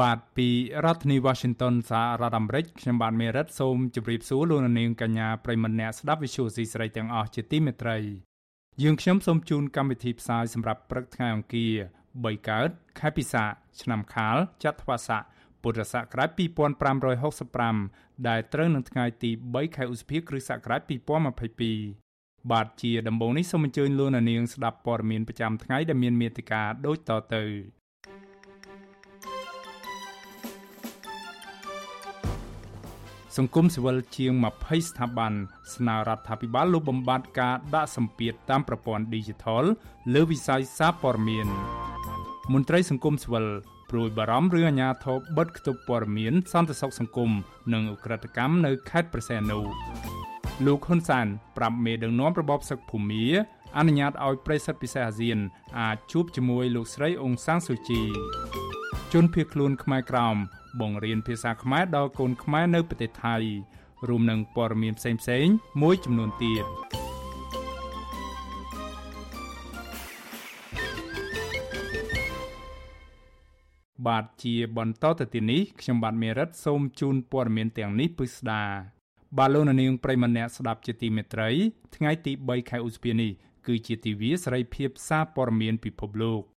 បាទពីរដ្ឋធានី Washington សហរដ្ឋអាមេរិកខ្ញុំបាទមេរិតសូមជម្រាបសួរលោកអ្នកនាងកញ្ញាប្រិមមអ្នកស្ដាប់ Vuthu Azizi Serai ទាំងអស់ជាទីមេត្រីយើងខ្ញុំសូមជូនកម្មវិធីផ្សាយសម្រាប់ព្រឹកថ្ងៃអង្គារ3កើតខែពិសាឆ្នាំខាលចត្វាស័កពុរសករាជ2565ដែលត្រូវនឹងថ្ងៃទី3ខែឧសភាគ្រិស្តសករាជ2022បាទជាដំបូងនេះសូមអញ្ជើញលោកអ្នកនាងស្ដាប់ព័ត៌មានប្រចាំថ្ងៃដែលមានមេត្តាដូចតទៅ សង្គមស៊ីវិលជាង20ស្ថាប័នស្នើរដ្ឋាភិបាលលុបបំបាត់ការដាក់សម្ពាធតាមប្រព័ន្ធ Digital លើវិស័យសារព័ត៌មានមន្ត្រីសង្គមស៊ីវិលព្រួយបារម្ភរឿងអាញាធរបិទគប់ព័ត៌មានសន្តិសុខសង្គមនិងអ ுக ្រិតកម្មនៅខេត្តប្រសេនុលោកហ៊ុនសានប្រាប់មេដឹកនាំរបបសឹកភូមាអនុញ្ញាតឲ្យប្រិស័ទពិសេសអាស៊ាន អាចជួបជាមួយលោកស្រីអ៊ុងសាំងស៊ូជីជនភៀសខ្លួនខ្មែរក្រោម បង្រៀនភាសាខ្មែរដល់កូនខ្មែរនៅប្រទេសថៃរួមនឹងព័ត៌មានផ្សេងៗមួយចំនួនទៀតបាទជាបន្តទៅទីនេះខ្ញុំបាទមេរិតសូមជូនព័ត៌មានទាំងនេះពិស្ដាបាទលោកនាងប្រិមម្នាក់ស្ដាប់ជាទីមេត្រីថ្ងៃទី3ខែឧសភានេះគឺជាទិវាសេរីភាពសារព័ត៌មានពិភពលោក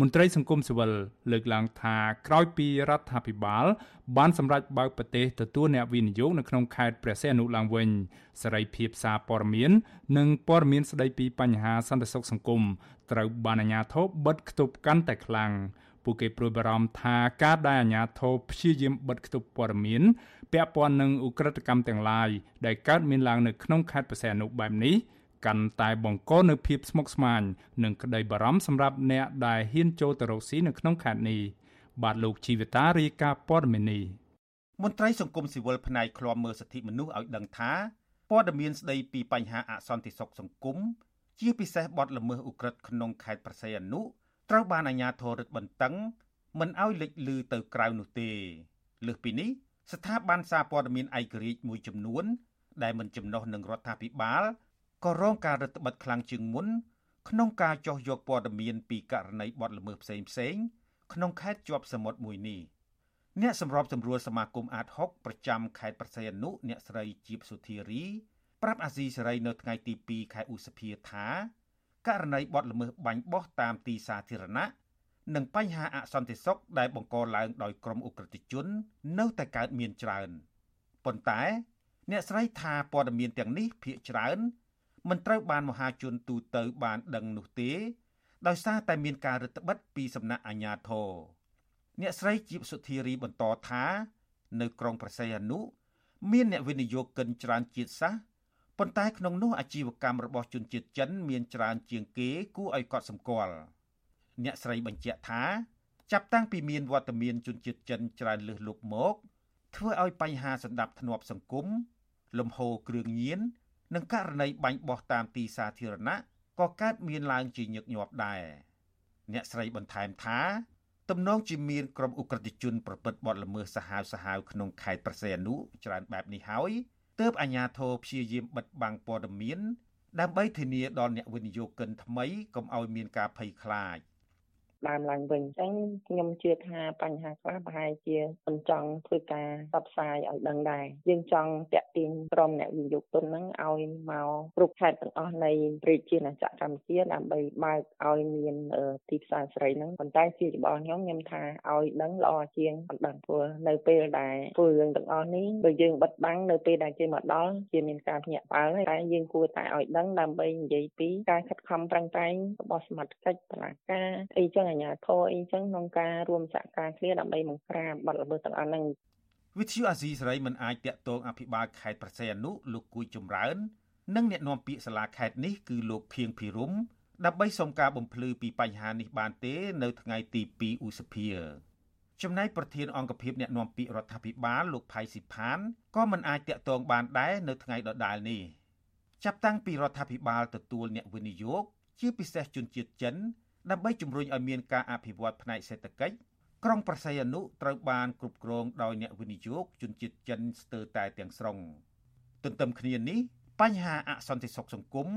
មន្ត្រីសង្គមស៊ីវិលលើកឡើងថាក្រោយពីរដ្ឋាភិបាល បានសម្រេចបើកប្រទេសទទួលអ្នកវិនិយោគនៅក្នុងខេត្តព្រះសីហនុឡើងវិញសេរីភាពសារព័ត៌មាន និងព័ត៌មានស្ដីពីបញ្ហាសន្តិសុខសង្គមត្រូវបានអាជ្ញាធរបិទគប់កាន់តែខ្លាំងពួកគេព្រួយបារម្ភថាការដែលអាជ្ញាធរព្យាយាមបិទគប់ព័ត៌មានពាក់ព័ន្ធនឹងឧក្រិដ្ឋកម្មទាំងឡាយដែលកើតមានឡើងនៅក្នុងខេត្តព្រះសីហនុបែបនេះ កាន់តែបង្កនៅភាពស្មុគស្មាញនិងក្តីបារម្ភសម្រាប់អ្នកដែលហ៊ានចូលទៅរកស៊ីនៅក្នុងខេត្តនេះបាទលោកជីវតារាយការណ៍ព័ត៌មាននេះមន្ត្រីសង្គមស៊ីវិលផ្នែកឃ្លាំមើលសិទ្ធិមនុស្សឲ្យដឹងថាព័ត៌មានស្ដីពីបញ្ហាអសន្តិសុខសង្គមជាពិសេសបទល្មើសឧក្រិដ្ឋក្នុងខេត្តប្រស័យអនុត្រូវបានអាជ្ញាធររឹតបន្តឹងមិនឲ្យលេចលឺទៅក្រៅនោះទេលើសពីនេះស្ថាប័នសារព័ត៌មានឯករាជ្យមួយចំនួនដែលមិនចំណុះនឹងរដ្ឋាភិបាល ក៏រងការរឹតបន្តឹងខ្លាំងជាងមុន ក្នុងការចោះយកព័ត៌មានពីករណីបទល្មើសផ្សេងផ្សេងក្នុងខេត្តជាប់សមុទ្រមួយនេះអ្នកសម្របសម្រួលសមាគមអាត6ប្រចាំខេត្តប្រស័យអនុអ្នកស្រីជីបសុធារី ប្រាប់អាស៊ីសេរីនៅថ្ងៃទី2ខែឧសភាថាករណីបទល្មើសបាញ់បោះតាមទីសាធារណៈនិងបញ្ហាអសន្តិសុខដែលបង្កឡើងដោយក្រុមអ ுக ្រិតជន នៅតែកើតមានច្រើនប៉ុន្តែ អ្នកស្រីថាព័ត៌មានទាំងនេះភាគច្រើន មិនត្រូវបានមហាជនទូទៅបានដឹងនោះទេ ដោយសារតែមានការរឹតបន្តឹងពីសំណាក់អាជ្ញាធរអ្នកស្រីជីបសុធារីបន្តថា នៅក្រុងប្រស័យអនុមានអ្នកវិនិយោគិនច្រើនជាតិសាសន៍ប៉ុន្តែក្នុងនោះអាជីវកម្មរបស់ជនជាតិចិន មានច្រើនជាងគេគួរឲ្យកត់សម្គាល់អ្នកស្រីបញ្ជាក់ថា ចាប់តាំងពីមានវត្តមានជនជាតិចិនច្រើនលើសលប់មក ធ្វើឲ្យបញ្ហាសម្ដាប់ធ្នាប់សង្គមលំហូរគ្រឿងញៀន និងករណីបាញ់បោះតាមទីសាធារណៈក៏កើតមានឡើងជាញឹកញាប់ដែរអ្នកស្រីបន្ថែមថាទំនងជាមានក្រុមអ ுக ្រិតជនប្រព្រឹត្តបទល្មើសសាហាវសាហាវក្នុងខេត្តប្រសេអនុច្រើនបែបនេះហើយទើបអាជ្ញាធរព្យាយាមបិទបាំងព័ត៌មាន ដើម្បីធានាដល់អ្នកវិនិយោគិនថ្មីកុំឲ្យមានការភ័យខ្លាច ដើមឡើងវិញអញ្ចឹងខ្ញុំជឿថាបញ្ហាខ្លះប្រហែលជាមិនចង់ធ្វើការផ្សព្វផ្សាយឲ្យដឹងដែរយើងចង់តាក់ទាញក្រុមអ្នកវិនិយោគទុនហ្នឹងឲ្យមកគ្រប់ខេត្តទាំងអស់នៃរាជាណាចក្រកម្ពុជាដើម្បីបើកឲ្យមានទីផ្សារសេរីហ្នឹងប៉ុន្តែជាច្បងខ្ញុំខ្ញុំថាឲ្យដឹងល្អជាងមិនដឹងព្រោះនៅពេលដែលធ្វើរឿងទាំងអស់នេះបើយើងបិទបាំងនៅពេលដែលគេមកដល់ជាមានការភ្ញាក់ផ្អើលតែយើងគួរតែឲ្យដឹងដើម្បីនិយាយពីការខិតខំប្រឹងប្រែងរបស់សមាជិកតឡាការអីចឹងអាជ្ញាធរអីចឹងក្នុងការរួមសហការគ្នាដើម្បីបង្ក្រាបបទល្មើសទាំងអស់ហ្នឹងវិទ្យុអាស៊ីសេរីមិនអាចតាក់ទងអភិបាលខេត្តប្រសេអនុលោកគួយចម្រើន និងអ្នកនាំពាក្យសាលាខេត្តនេះគឺលោកភៀងភិរមដើម្បីសុំការបំភ្លឺពីបញ្ហានេះបានទេនៅថ្ងៃទី2ឧសភាចំណែកប្រធានអង្គភិបអ្នកណែនាំពាក្យរដ្ឋាភិបាលលោកផៃស៊ីផានក៏មិនអាចតាក់ទងបានដែរនៅថ្ងៃដដែលនេះចាប់តាំងពីរដ្ឋាភិបាលទទួលអ្នកវិនិយោគជាពិសេសជនជាតិចិន ដើម្បីជំរុញឲ្យមានការអភិវឌ្ឍផ្នែកសេដ្ឋកិច្ចក្រុងប្រស័យអនុត្រូវបានគ្រប់គ្រងដោយអ្នកវិនិយោគជនជាតិចិនស្ទើរតែទាំងស្រុងទន្ទឹមគ្នានេះបញ្ហាអសន្តិសុខសង្គម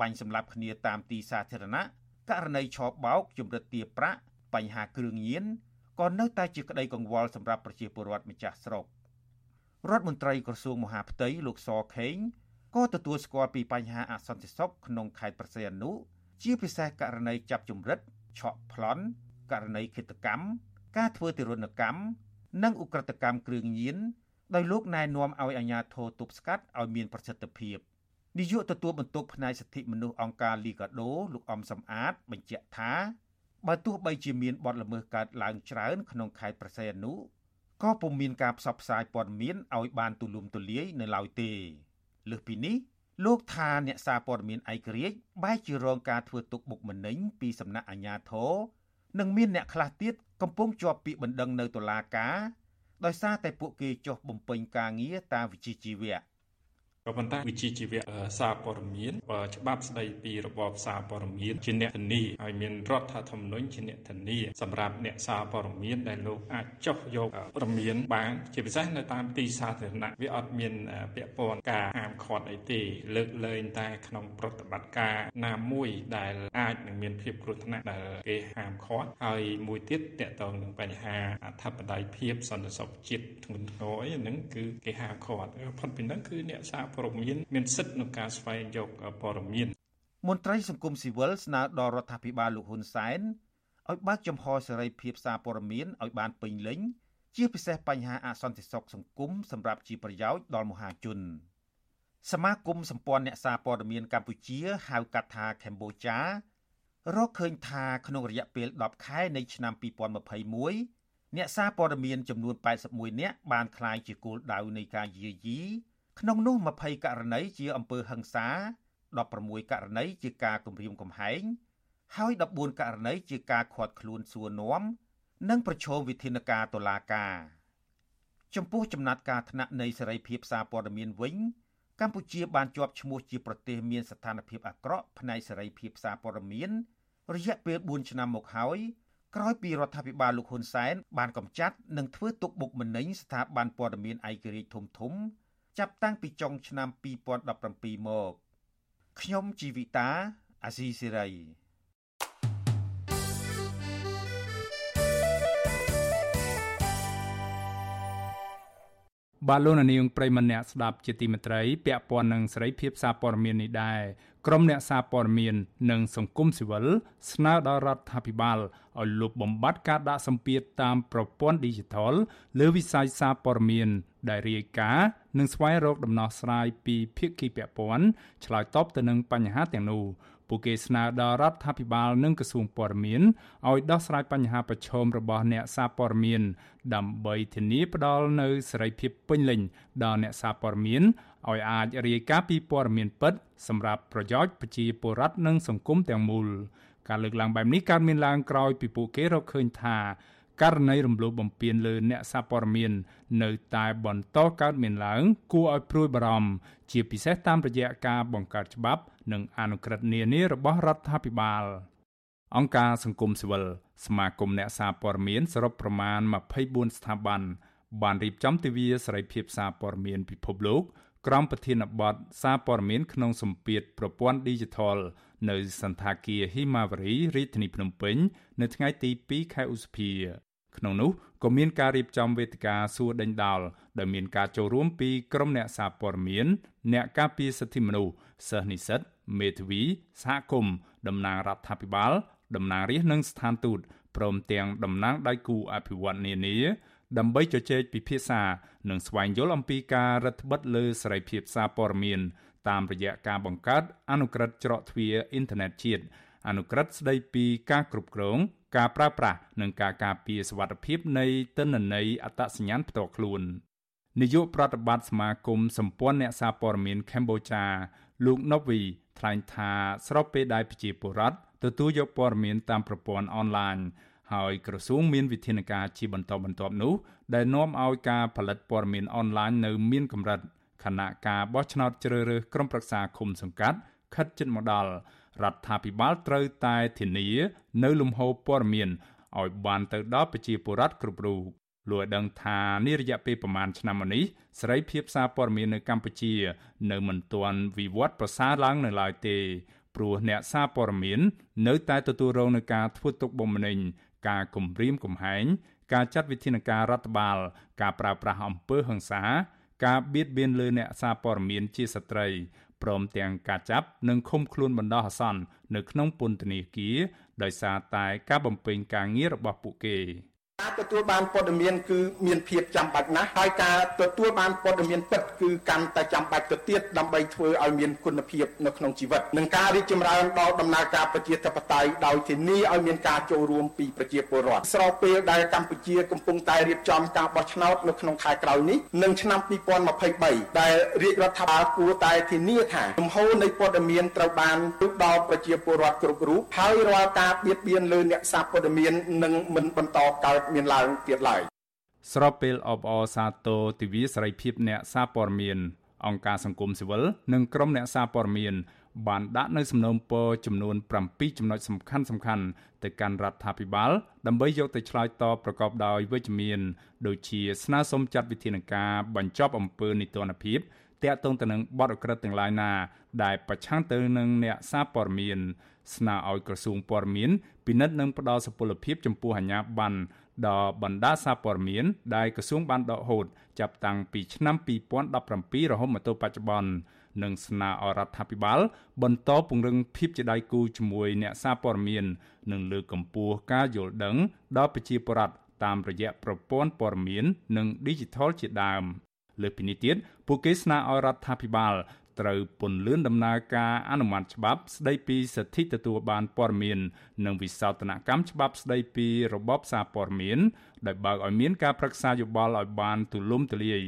បាញ់សម្លាប់គ្នាតាមទីសាធារណៈករណីឆបោកជំរិតទាប្រាក់បញ្ហាគ្រឿងញៀនក៏នៅតែជាក្តីកង្វល់សម្រាប់ប្រជាពលរដ្ឋម្ចាស់ស្រុករដ្ឋមន្ត្រីក្រសួងមហាផ្ទៃលោកសខេងក៏ទទួលស្គាល់ពីបញ្ហាអសន្តិសុខក្នុងខេត្តប្រសេអនុ ជាពិសេសករណីចាប់ជំរិតឆក់ប្លន់ករណីឃាតកម្មការធ្វើទារុណកម្មនិងឧក្រិដ្ឋកម្មគ្រឿងញៀនដោយលោកណែនាំឲ្យអាជ្ញាធរទប់ស្កាត់ឲ្យមានប្រសិទ្ធភាពនាយកទទួលបន្ទុកផ្នែកសិទ្ធិមនុស្សអង្គការលីកាដូលោកអំសំអាតបញ្ជាក់ថាបើទោះបីជាមានបទល្មើសកើតឡើងច្រើនក្នុងខេត្តប្រស័យអនុក៏ពុំមានការផ្សព្វផ្សាយព័ត៌មានឲ្យបានទូលំទូលាយនៅឡើយទេលើសពីនេះ លោកថាអ្នកសារព័ត៌មានឯករាជ្យបែរជារងការធ្វើទុកបុកម្នេញពីសំណាក់អាជ្ញាធរនិងមានអ្នកខ្លះទៀតកំពុងជាប់ពាក្យបណ្ដឹងនៅតុលាការដោយសារតែពួកគេចុះបំពេញការងារតាមវិជ្ជាជីវៈ ក៏ប៉ុន្តែវិជាជីវៈសារព័ត៌មានបើច្បាប់ស្ដីពីរបបសារព័ត៌មានជាអ្នកធានាហើយមានរដ្ឋធម្មនុញ្ញជាអ្នកធានាសម្រាប់អ្នកសារព័ត៌មានដែលលោកអាចចុះយកព័ត៌មានបានជាពិសេសនៅតាមទីសាធារណៈវាអត់មានពាក់ព័ន្ធការហាមឃាត់អីទេលើកលែងតែក្នុងប្រតិបត្តិការណាមួយដែលអាចនឹងមានភាពគ្រោះថ្នាក់ដែលគេហាមឃាត់ហើយមួយទៀតតកតងនឹងបញ្ហាអធិបតេយ្យភាពសន្តិសុខជាតិធ្ងន់ធ្ងរអីហ្នឹងគឺគេហាមឃាត់ផុតពីហ្នឹងគឺអ្នកសារព័ត៌មានមានសិទ្ធិក្នុងការស្វែងយកព័ត៌មានមន្ត្រីសង្គមស៊ីវិលស្នើដល់រដ្ឋាភិបាលលោកហ៊ុនសែនឲ្យបើកចំហសេរីភាពសារព័ត៌មានឲ្យបានពេញលេញជាពិសេសបញ្ហាអសន្តិសុខសង្គមសម្រាប់ជាប្រយោជន៍ដល់មហាជនសមាគមសម្ព័ន្ធអ្នកសារព័ត៌មានកម្ពុជាហៅកាត់ថាកម្ពុជារកឃើញថាក្នុងរយៈពេល10ខែនៃឆ្នាំ2021អ្នកសារព័ត៌មានចំនួន81នាក់បានក្លាយជាគោលដៅនៃការយាយី ក្នុងនោះ20ករណីជាអំពើហិង្សា16ករណីជាការគំរាមកំហែងហើយ14ករណីជាការឃាត់ខ្លួនសួរនាំនិងប្រឈមវិធានការតុលាការចំពោះចំណាត់ការថ្នាក់នៃសេរីភាពសារព័ត៌មានវិញ កម្ពុជាបានជាប់ឈ្មោះជាប្រទេសមានស្ថានភាពអាក្រក់ផ្នែកសេរីភាពសារព័ត៌មាន រយៈពេល4ឆ្នាំមកហើយក្រោយពីរដ្ឋាភិបាលលោកហ៊ុនសែនបានកម្ចាត់និងធ្វើទុកបុកម្នេញស្ថាប័នព័ត៌មានឯករាជ្យធំធំ ចាប់តាំងពីចុងឆ្នាំ2017មកខ្ញុំជីវិតាអាស៊ីសេរីបាទលោកនាងប្រិមម្នាក់ស្ដាប់ជាទីមេត្រីពាក់ព័ន្ធនឹងសេរីភាពសារព័ត៌មាននេះដែរ ក្រុមអ្នកសារព័ត៌មាន និងសង្គមស៊ីវិលស្នើដល់រដ្ឋាភិបាលឲ្យលុបបំបាត់ការដាក់សម្ពាធតាមប្រព័ន្ធ Digital លើវិស័យសារព័ត៌មាន ដែលរាយការណ៍និងស្វែងរកដំណោះស្រាយពីភាគីពាក់ព័ន្ធឆ្លើយតបទៅនឹងបញ្ហាទាំងនោះពួកគេស្នើដល់រដ្ឋាភិបាលនិងក្រសួងព័ត៌មានឲ្យដោះស្រាយបញ្ហាប្រឈមរបស់អ្នកសារព័ត៌មាន ដើម្បីធានាផ្ដល់នូវសេរីភាពពេញលេញដល់អ្នកសារព័ត៌មាន ឲ្យអាចរាយការណ៍ពីព័ត៌មានពិតសម្រាប់ប្រយោជន៍ប្រជាពលរដ្ឋនិងសង្គមទាំងមូលការលើកឡើងបែបនេះកើតមានឡើងក្រោយពីពួកគេរកឃើញថាករណីរំលោភបំពានលើអ្នកសារព័ត៌មាននៅតែបន្តកើតមានឡើង គួរឲ្យព្រួយបារម្ភជាពិសេសតាមរយៈការបង្កើតច្បាប់ និងអនុក្រឹត្យនានារបស់រដ្ឋាភិបាលអង្គការសង្គមស៊ីវិលសមាគមអ្នកសារព័ត៌មានសរុបប្រមាណ24ស្ថាប័នបានរៀបចំទិវាសេរីភាពសារព័ត៌មានពិភពលោក ក្រមប្រធានបទសារព័ត៌មានក្នុងសម្ពាធប្រព័ន្ធ Digital នៅសន្តាគារ Himawari រាជធានីភ្នំពេញ នៅថ្ងៃទី2ខែឧសភាក្នុងនោះក៏មានការរៀបចំវេទិកាសួរដេញដោលដែលមានការចូលរួមពីក្រុមអ្នកសារព័ត៌មាន អ្នកការពារសិទ្ធិមនុស្សសិស្សនិស្សិតមេធាវីសហគមន៍តំណាងរដ្ឋាភិបាលតំណាងរាស្ត្រនិងស្ថានទូតព្រមទាំងតំណាងដៃគូអភិវឌ្ឍនានា ដើម្បីជជែកពិភាក្សានិងស្វែងយល់អំពីការរដ្ឋបិទលើសេរីភាពសារព័ត៌មានតាមរយៈការបង្កើតអនុក្រឹត្យច្រកទ្វារអ៊ីនធឺណិតជាតិអនុក្រឹត្យស្តីពីការគ្រប់គ្រងការប្រើប្រាស់និងការការពារសវត្ថិភាពនៃទិន្នន័យអត្តសញ្ញាណផ្ទាល់ខ្លួននាយកប្រតិបត្តិសមាគមសម្ព័ន្ធអ្នកសារព័ត៌មានកម្ពុជាលោកណូវីថ្លែងថាស្របពេលដែលប្រជាពលរដ្ឋទទួលយកព័ត៌មានតាមប្រព័ន្ធអនឡាញ ហើយក្រសួងមានវិធានការជាបន្តបន្ទាប់នោះដែលនាំឲ្យការផលិតព័ត៌មានអនឡាញនៅមានកម្រិតខណៈការបោះឆ្នោតជ្រើសរើសក្រុមប្រឹក្សាឃុំសង្កាត់ខិតជិតមកដល់រដ្ឋាភិបាលត្រូវតែធានា នៅលំហូរព័ត៌មានឲ្យបានទៅដល់ប្រជាពលរដ្ឋគ្រប់រូបលោកដឹងថានារយៈពេលប្រមាណឆ្នាំមកនេះសេរីភាពសារព័ត៌មាននៅកម្ពុជា នៅមិនទាន់វិវត្តប្រសើរឡើងនៅឡើយទេព្រោះអ្នកសារព័ត៌មាន នៅតែទទួលរងនឹងការធ្វើទុកបុកម្នេញ ការគំរាមកំហែងការចាត់វិធានការរដ្ឋបាល ការប្រើប្រាស់អំពើហិង្សា ការបៀតបៀនលើអ្នកសារព័ត៌មានជាស្ត្រីព្រមទាំងការចាប់និងឃុំខ្លួនបណ្ដោះអាសន្ននៅក្នុងពន្ធនាគារដោយសារតែការបំពេញការងាររបស់ពួកគេ។ ការទទួលបានព័ត៌មានគឺមានភាពចាំបាច់ណាស់ហើយការទទួលបានព័ត៌មានពិតគឺកាន់តែចាំបាច់ទៅទៀតដើម្បីធ្វើឲ្យមានគុណភាពនៅក្នុងជីវិតនិងការរីកចម្រើនដល់ដំណើរការប្រជាធិបតេយ្យដោយធានាឲ្យមានការចូលរួមពីប្រជាពលរដ្ឋស្របពេលដែលកម្ពុជាកំពុងតែរៀបចំការបោះឆ្នោតនៅក្នុងខែក្រោយនេះនិងឆ្នាំ2023ដែលរាជរដ្ឋាភិបាលគួរតែធានាថាលំហូរនៃព័ត៌មានត្រូវបានទៅដល់ប្រជាពលរដ្ឋគ្រប់រូបហើយរាល់ការបៀតបៀនលើអ្នកសារព័ត៌មាននឹងមិនបន្តកើតមានឡើងទៀតឡើយស្របពេលអបអរសាទរទិវាសេរីភាពអ្នកសារព័ត៌មានអង្គការសង្គមស៊ីវិលនិងក្រុមអ្នកសារព័ត៌មានបានដាក់នៅសំណូមពរចំនួន7ចំណុចសំខាន់សំខាន់ទៅកាន់រដ្ឋាភិបាលដើម្បីយកទៅឆ្លើយតបប្រកបដោយវិជ្ជមានដូចជាស្នើសុំចាត់វិធានការបញ្ចប់អំពើនីតិរដ្ឋភាពតាក់ទងទៅនឹងបទអក្រិតទាំងឡាយណា ដែលប្រឆាំងទៅនឹងអ្នកសារព័ត៌មានស្នើឲ្យក្រសួងព័ត៌មានពិនិត្យនិងផ្ដល់សុពលភាពចំពោះអាជ្ញាប័ណ្ណ ដល់បណ្ដាសារព័ត៌មានដែលក្រសួងបានដកហូតចាប់តាំងពីឆ្នាំ2017រហូតមកទល់បច្ចុប្បន្ននិងស្នើអរដ្ឋាភិបាល បន្តពង្រឹងភាពជាដៃគូជាមួយអ្នកសារព័ត៌មាន និងលើកកម្ពស់ការយល់ដឹងដល់ប្រជាពលរដ្ឋតាមរយៈប្រព័ន្ធព័ត៌មាន និង Digital ជាដើមលើពីនេះទៀតពួកគេស្នើឲ្យរដ្ឋាភិបាល ត្រូវពន្លឿនដំណើរការអនុម័តច្បាប់ស្តីពីសិទ្ធិទទួលបានព័ត៌មាន និងវិសោធនកម្មច្បាប់ស្តីពីរបបសារព័ត៌មានដោយបើកឲ្យមានការប្រឹក្សាយោបល់ឲ្យបានទូលំទូលាយ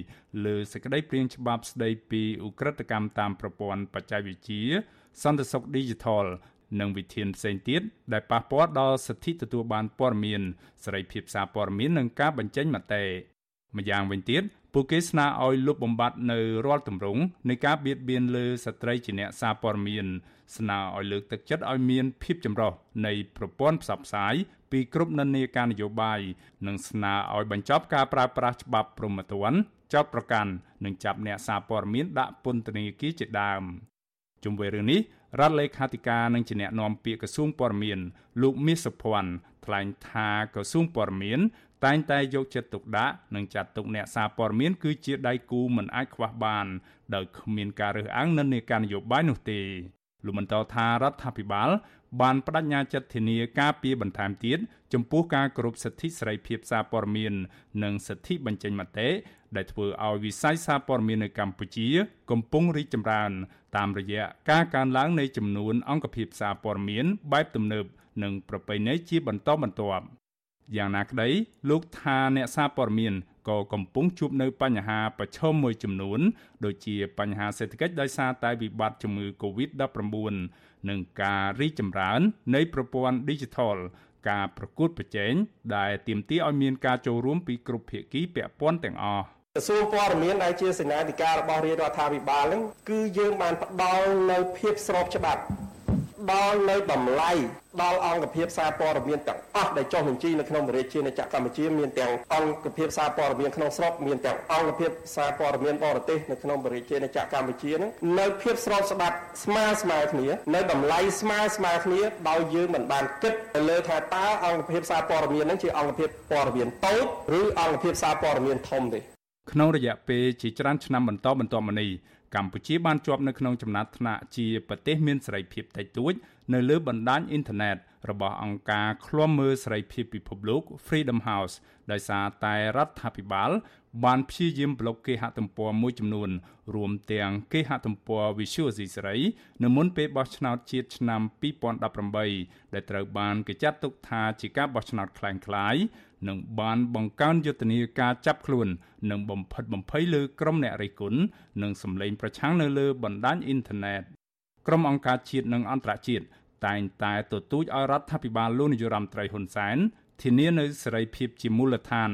លើសេចក្តីព្រាងច្បាប់ស្តីពីឧក្រិដ្ឋកម្មតាមប្រព័ន្ធបច្ចេកវិទ្យាសន្តិសុខ Digital និងវិធានផ្សេងទៀតដែលប៉ះពាល់ដល់សិទ្ធិទទួលបានព័ត៌មានសេរីភាពសារព័ត៌មាននិងការបញ្ចេញមតិម្យ៉ាងវិញទៀត ពួកគេស្នើឲ្យលុបបំបាត់នៅរាល់ទម្រង់នៃការបៀតបៀនលើស្ត្រីជាអ្នកសារព័ត៌មានស្នើឲ្យលើកទឹកចិត្តឲ្យមានភាពចម្រុះនៃប្រព័ន្ធផ្សព្វផ្សាយពីគ្រប់និន្នាការនយោបាយនិងស្នើឲ្យបញ្ចប់ការប្រើប្រាស់ច្បាប់ព្រហ្មទណ្ឌចោតប្រកាន់និងចាប់អ្នកសារព័ត៌មានដាក់ពន្ធនាគារជាដើមជុំវិញរឿងនេះរដ្ឋលេខាធិការនិងជាអ្នកណែនាំពាក្យក្រសួងព័ត៌មានលោកមាសសុភ័ណ្ឌថ្លែងថាក្រសួងព័ត៌មាន តែងតែយកចិត្តទុកដាក់និងចាត់ទុកអ្នកសារព័ត៌មានគឺជាដៃគូមិនអាចខ្វះបានដោយគ្មានការរើសអើងនិន្នាការនយោបាយនោះទេលោកបន្តថារដ្ឋាភិបាលបានបដិញ្ញាចិត្តធានាការពារបន្ថែមទៀតចំពោះការគោរពសិទ្ធិសេរីភាពសារព័ត៌មាននិងសិទ្ធិបញ្ចេញមតិដែលធ្វើឲ្យវិស័យសារព័ត៌មាននៅកម្ពុជា កំពុងរីកចម្រើន តាមរយៈការកើនឡើងនៃចំនួនអង្គភាពសារព័ត៌មានបែបទំនើបនិងប្រពៃណីជាបន្តបន្ទាប់ យ៉ាងណាក្តីលោកថាអ្នកសារព័ត៌មានក៏កំពុងជួបនៅបញ្ហាប្រឈមមួយចំនួន ដូចជាបញ្ហាសេដ្ឋកិច្ចដោយសារតែវិបត្តិជំងឺ Covid-19 និងការរីកចម្រើន នៃប្រព័ន្ធ Digital ការប្រកួតប្រជែងដែលទាមទារឲ្យមានការចូលរួមពីគ្រប់ភាគីពាក់ព័ន្ធទាំងអស់ក្រសួងព័ត៌មានដែលជាសេនាធិការរបស់រាជរដ្ឋាភិបាលនឹងគឺយើងបានផ្ដល់នៅភាពស្របច្បាប់ ដល់នៅតម្លៃដល់អង្គភាពសារព័ត៌មានទាំងអស់ដែលចុះបញ្ជីនៅក្នុងរាជាណាចក្រកម្ពុជាមានទាំងអង្គភាពសារព័ត៌មានក្នុងស្រុកមានទាំងអង្គភាពសារព័ត៌មានបរទេសនៅក្នុងរាជាណាចក្រកម្ពុជានឹងនៅភាពស្របច្បាប់ស្មើស្មើគ្នានៅតម្លៃស្មើស្មើគ្នាដោយយើងមិនបានគិតទៅលើថាតើអង្គភាពសារព័ត៌មាននឹងជាអង្គភាពព័ត៌មានតូចឬអង្គភាពសារព័ត៌មានធំទេក្នុងរយៈពេលជាច្រើនឆ្នាំបន្តបន្ទាប់មកនេះ កម្ពុជាបានជាប់នៅក្នុងចំណាត់ថ្នាក់ជាប្រទេសមានសេរីភាពតិចតួចនៅលើបណ្ដាញអ៊ីនធឺណិតរបស់អង្គការឃ្លាំមើលសេរីភាពពិភពលោក Freedom House ដោយសារតែរដ្ឋាភិបាលបានព្យាយាមប្លុកគេហទំព័រមួយចំនួនរួមទាំងគេហទំព័រ Visual C សេរីនៅមុនពេលបោះឆ្នោតជាតិឆ្នាំ2018ដែលត្រូវបានគេចាត់ទុកថាជាការបោះឆ្នោតคล้ายៗ និងបានបង្កើនយុទ្ធនាការចាប់ខ្លួន និងបំផិតបំភ័យលើក្រុមអ្នករិះគន់និងសម្លេងប្រឆាំងនៅលើបណ្ដាញអ៊ីនធឺណិតក្រុមអង្គការជាតិនិងអន្តរជាតិតែងតែទទូចឲ្យរដ្ឋាភិបាលលោកនាយរដ្ឋមន្ត្រីហ៊ុនសែនធានានៅសេរីភាពជាមូលដ្ឋាន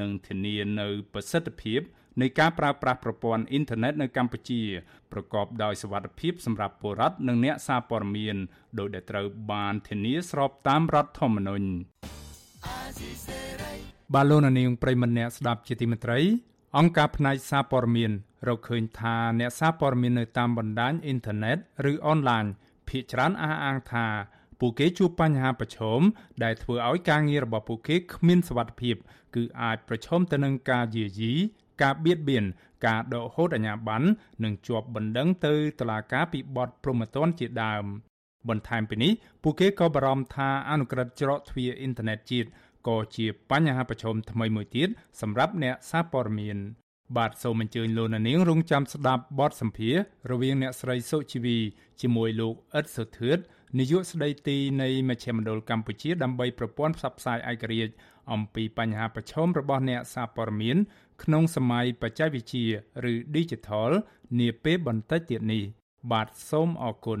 និងធានានៅប្រសិទ្ធភាពនៃការប្រើប្រាស់ប្រព័ន្ធអ៊ីនធឺណិតនៅកម្ពុជាប្រកបដោយសុវត្ថិភាពសម្រាប់ពលរដ្ឋនិងអ្នកសារព័ត៌មាន ដោយដែលត្រូវបានធានាស្របតាមរដ្ឋធម្មនុញ្ញ បាឡូណានីងប្រិមម្នាក់ស្ដាប់ជាទីមេត្រី អង្គការផ្នែកសារព័ត៌មានរកឃើញថាអ្នកសារព័ត៌មាននៅតាមបណ្ដាញអ៊ីនធឺណិតឬអនឡាញភាគច្រើនអះអាងថាពួកគេជួបបញ្ហាប្រឈមដែលធ្វើឲ្យការងាររបស់ពួកគេគ្មានសុវត្ថិភាព គឺអាចប្រឈមទៅនឹងការយាយីការបៀតបៀនការដកហូតអាជ្ញាប័ណ្ណនិងជាប់បណ្ដឹងទៅតុលាការពីបទប្រមទ័នជាដើម បន្ថែមពីនេះពួកគេក៏បារម្ភថាអនុក្រឹត្យច្រកទ្វារអ៊ីនធឺណិតជាតិក៏ជាបញ្ហាប្រឈមថ្មីមួយទៀតសម្រាប់អ្នកសារព័ត៌មានបាទសូមអញ្ជើញលោកនាងរងចាំស្ដាប់បទសម្ភាសរវាងអ្នកស្រីសុជីវីជាមួយលោកអ៊ិតសុធឿតនាយកស្ដីទីនៃមជ្ឈមណ្ឌលកម្ពុជាដើម្បីប្រព័ន្ធផ្សព្វផ្សាយឯករាជ្យអំពីបញ្ហាប្រឈមរបស់អ្នកសារព័ត៌មាន ក្នុងសម័យបច្ចេកវិទ្យាឬ Digital នាពេលបន្តិចទៀតនេះ បាទសូមអរគុណ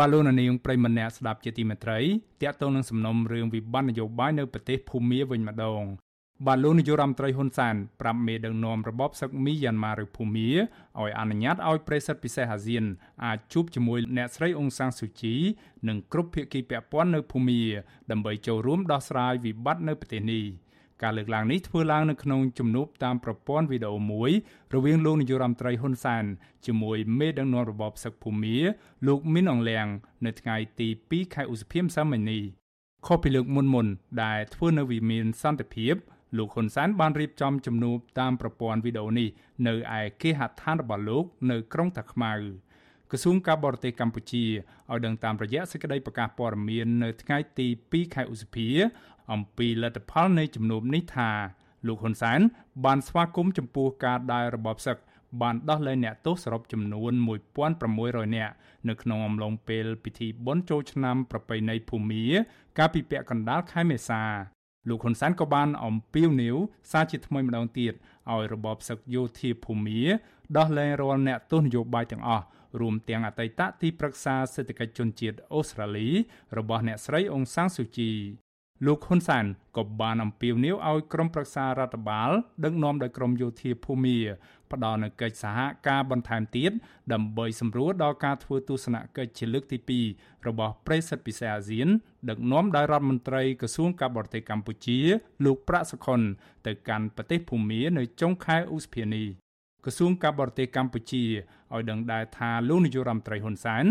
បាឡូណានីងប្រិមម្នាក់ស្ដាប់ជាទីមេត្រីតាក់ទងនឹងសំណុំរឿងវិបត្តិនយោបាយនៅប្រទេសភូមាវិញម្ដងបាទលោកនាយករដ្ឋមន្ត្រីហ៊ុនសែនប្រាប់មេដឹកនាំរបបសឹកមីយ៉ាន់ម៉ាឬភូមាឲ្យអនុញ្ញាតឲ្យប្រិស័ទពិសេសអាស៊ានអាចជួបជាមួយអ្នកស្រីអ៊ុងសាំងស៊ូជីនិងគ្រប់ភាគីពាក់ព័ន្ធនៅភូមាដើម្បីចូលរួមដោះស្រាយវិបត្តិនៅប្រទេសនេះ។ ការលើកឡើងនេះធ្វើឡើងនៅក្នុងជំនួបតាមប្រព័ន្ធវីដេអូមួយរវាងលោកនាយករដ្ឋមន្ត្រីហ៊ុនសែនជាមួយមេដឹកនាំរបបសឹកភូមាលោកមីនអងលៀងនៅថ្ងៃទី2ខែឧសភាម្សិលមិញនេះខុសពីលើកមុនមុនដែលធ្វើនៅវិមានសន្តិភាពលោកហ៊ុនសែនបានរៀបចំជំនួបតាមប្រព័ន្ធវីដេអូនេះនៅឯគេហដ្ឋានរបស់លោកនៅក្រុងតាខ្មៅក្រសួងការបរទេសកម្ពុជាឲ្យដឹងតាមរយៈសេចក្តីប្រកាសព័ត៌មាននៅថ្ងៃទី2ខែឧសភា អំពីលទ្ធផលនៃជំនុំនេះថាលោកហ៊ុនសែនបានស្វាគមន៍ចំពោះការដើររបបសឹកបានដោះលែងអ្នកទោសសរុបចំនួន1600នាក់នៅក្នុងអំឡុងពេលពិធីបុណ្យចូលឆ្នាំប្រពៃណីភូមាកាលពីពាក់កណ្ដាលខែមេសាលោកហ៊ុនសែនក៏បានអំពាវនាវសារជាថ្មីម្ដងទៀតឲ្យរបបសឹកយោធាភូមាដោះលែងរាល់អ្នកទោសនយោបាយទាំងអស់រួមទាំងអតីតទីប្រឹក្សាសេដ្ឋកិច្ចជនជាតិអូស្ត្រាលីរបស់អ្នកស្រីអ៊ុងសាំងស៊ូជី លោកហ៊ុនសែនក៏បានអំពាវនាវឲ្យក្រុមប្រឹក្សារដ្ឋបាលដឹកនាំដោយក្រមយោធាភូមាផ្ដល់នូវកិច្ចសហការបន្ថែមទៀតដើម្បីសម្រួលដល់ការធ្វើទស្សនកិច្ចជាលើកទី2របស់ប្រិស័ទពិសេសអាស៊ាន ដឹកនាំដោយរដ្ឋមន្ត្រីក្រសួងការបរទេសកម្ពុជា លោកប្រាក់សុខុនទៅកាន់ប្រទេសភូមានៅចុងខែឧសភានេះ ក្រសួងការបរទេសកម្ពុជាឲ្យដឹងដែរថាលោកនាយករដ្ឋមន្ត្រីហ៊ុនសែន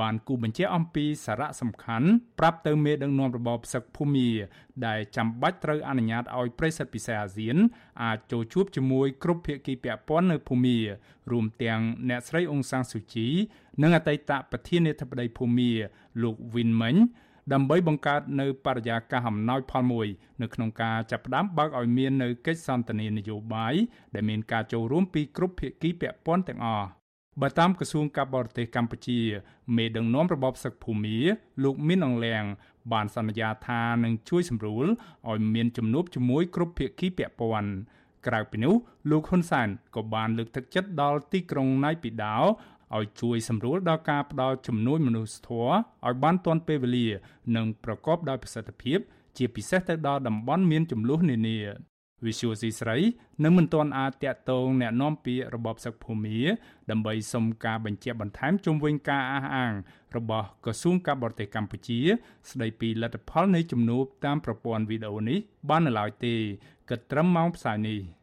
បានគូបញ្ជាក់អំពីសារៈសំខាន់ប្រាប់ទៅមេដឹកនាំរបបសឹកភូមា ដែលចាំបាច់ត្រូវអនុញ្ញាតឲ្យប្រិស័ទពិសេសអាស៊ាន អាចចូលជួបជាមួយគ្រប់ភាគីពាក់ព័ន្ធនៅភូមា រួមទាំងអ្នកស្រីអ៊ុងសាំងស៊ូជី និងអតីតប្រធានាធិបតីភូមា លោកវិនមិញ ដើម្បីបង្កើតនៅបរិយាកាសអំណោយផលមួយនៅក្នុងការចាប់ផ្ដើមបើកឲ្យមាននៅកិច្ចសន្ទនានយោបាយដែលមានការចូលរួមពីគ្រប់ភាគីពាក់ព័ន្ធទាំងអស់បើតាមក្រសួងការបរទេសកម្ពុជាមេដឹកនាំរបបសឹកភូមាលោកមីនអងលៀងបានសន្យាថានឹងជួយសម្រួលឲ្យមានជំនួបជាមួយគ្រប់ភាគីពាក់ព័ន្ធក្រៅពីនេះលោកហ៊ុនសែនក៏បានលើកទឹកចិត្តដល់ទីក្រុងណៃពីដោ ឲ្យជួយសម្រួលដល់ការផ្ដល់ជំនួយមនុស្សធម៌ឲ្យបានទាន់ពេលវេលានិងប្រកបដោយប្រសិទ្ធភាព ជាពិសេសទៅដល់តំបន់មានចំនួននានាវិសុយស៊ីស្រីនៅមិនទាន់អាចតាក់ទងแนะនាំពាក្យរបបសឹកភូមាដើម្បីសុំការបញ្ជាក់បន្ថែមជុំវិញការអះអាងរបស់ក្រសួងការបរទេសកម្ពុជា ស្ដីពីលទ្ធផលនៃជំនួបតាមប្រព័ន្ធវីដេអូនេះបាននៅឡើយទេគិតត្រឹមម៉ោងផ្សាយនេះ។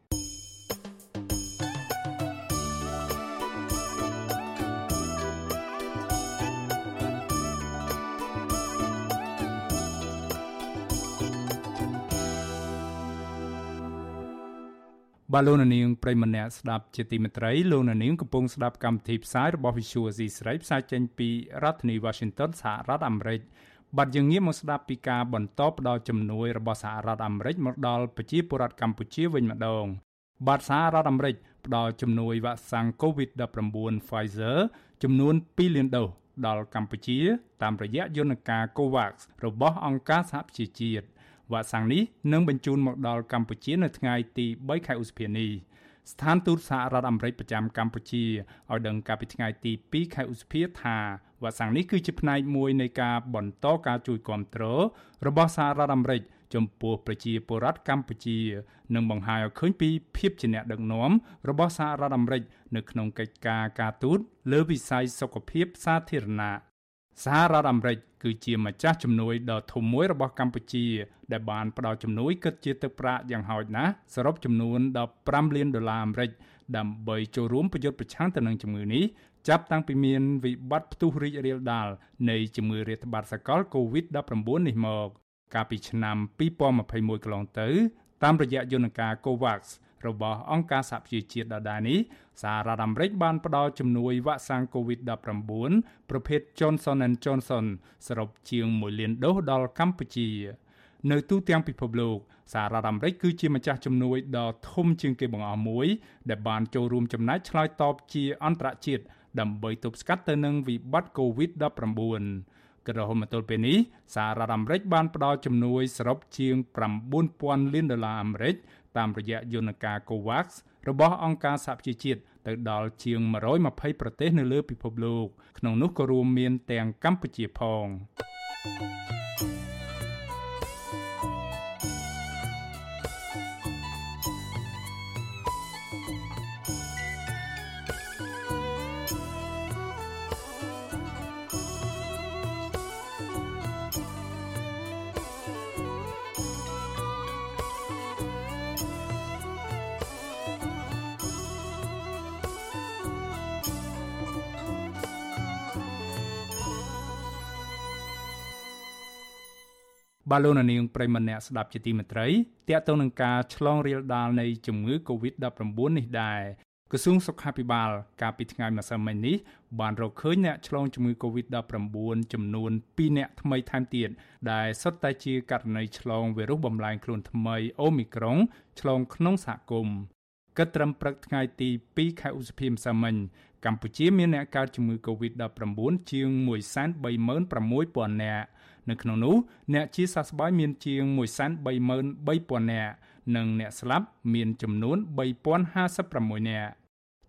បាទលោកនាងប្រិមម្នាក់ស្ដាប់ជាទីមេត្រីលោកនាងកំពុងស្ដាប់កម្មវិធីផ្សាយរបស់ Visual C ស្រីផ្សាយចេញពីរដ្ឋធានី Washington សហរដ្ឋអាមេរិកបាទយើងងាកមកស្ដាប់ពីការបន្តផ្ដល់ជំនួយរបស់សហរដ្ឋអាមេរិកមកដល់ប្រជាពលរដ្ឋកម្ពុជាវិញម្ដងបាទសហរដ្ឋអាមេរិកផ្ដល់ជំនួយវ៉ាក់សាំង COVID-19 Pfizer ចំនួន2លានដូសដល់កម្ពុជា តាមរយៈយន្តការ COVAX របស់អង្គការសហប្រជាជាតិ វ៉ាក់សាំងនេះនឹងបញ្ជូនមកដល់កម្ពុជានៅថ្ងៃទី3ខែឧសភានេះស្ថានទូតសហរដ្ឋអាមេរិកប្រចាំកម្ពុជាឲ្យដឹងកាលពីថ្ងៃទី2ខែឧសភាថាវ៉ាក់សាំងនេះគឺជាផ្នែកមួយនៃការបន្តការជួយគ្រប់គ្រងរបស់សហរដ្ឋអាមេរិកចំពោះប្រជាពលរដ្ឋកម្ពុជានិងបង្ហាញឲ្យឃើញពីភាពជាអ្នកដឹកនាំរបស់សហរដ្ឋអាមេរិកនៅក្នុងកិច្ចការការទូតលើវិស័យសុខភាពសាធារណៈ សហរដ្ឋអាមេរិកគឺជាម្ចាស់ជំនួយដ៏ធំមួយរបស់កម្ពុជា ដែលបានផ្ដល់ជំនួយគិតជាទឹកប្រាក់យ៉ាងហោចណាស់សរុបចំនួន15លានដុល្លារអាមេរិកដើម្បីចូលរួមប្រយុទ្ធប្រឆាំងទៅនឹងជំងឺនេះចាប់តាំងពីមានវិបត្តិផ្ទុះរីករាលដាលនៃជំងឺរាតត្បាតសកល COVID-19 នេះមក កាលពីឆ្នាំ2021កន្លងទៅ តាមរយៈយន្តការ COVAX របស់អង្គការសហប្រជាជាតិដដែលនេះសហរដ្ឋអាមេរិកបានផ្ដល់ជំនួយវ៉ាក់សាំង COVID-19 ប្រភេទ Johnson & Johnson សរុបជាង1លានដូសដល់កម្ពុជានៅទូទាំងពិភពលោកសហរដ្ឋអាមេរិកគឺជាម្ចាស់ជំនួយដ៏ធំជាងគេបង្អស់មួយ ដែលបានចូលរួមចំណែកឆ្លើយតបជាអន្តរជាតិដើម្បីទប់ស្កាត់ទៅនឹងវិបត្តិ COVID-19 ក៏រហូតមកទល់ពេលនេះសហរដ្ឋអាមេរិកបានផ្ដល់ជំនួយសរុបជាង9000លានដុល្លារអាមេរិក តាមរយៈយន្តការ COVAX របស់អង្គការសហប្រជាជាតិទៅដល់ជាង120ប្រទេសនៅលើពិភពលោកក្នុងនោះក៏រួមមានទាំងកម្ពុជាផង បាទលោកនាងប្រិមម្នាក់ស្ដាប់ជាទីមេត្រីតាក់ទងនឹងការឆ្លងរាលដាលនៃជំងឺ Covid-19 នេះដែរក្រសួងសុខាភិបាល កាលពីថ្ងៃម្សិលមិញនេះបានរកឃើញអ្នកឆ្លងជំងឺ Covid-19 ចំនួន2អ្នកថ្មីថែមទៀតដែលសុទ្ធតែជាករណីឆ្លងវីរុសបំលែងខ្លួនថ្មីអូមីក្រុងឆ្លងក្នុងសហគមន៍គិតត្រឹមព្រឹកថ្ងៃទី2ខែឧសភាម្សិលមិញកម្ពុជាមានអ្នកកើតជំងឺ Covid-19 ជាង136,000នាក់ នៅក្នុងនោះអ្នកជាសះស្បើយមានជាង133,000នាក់និងអ្នកស្លាប់មានចំនួន3056នាក់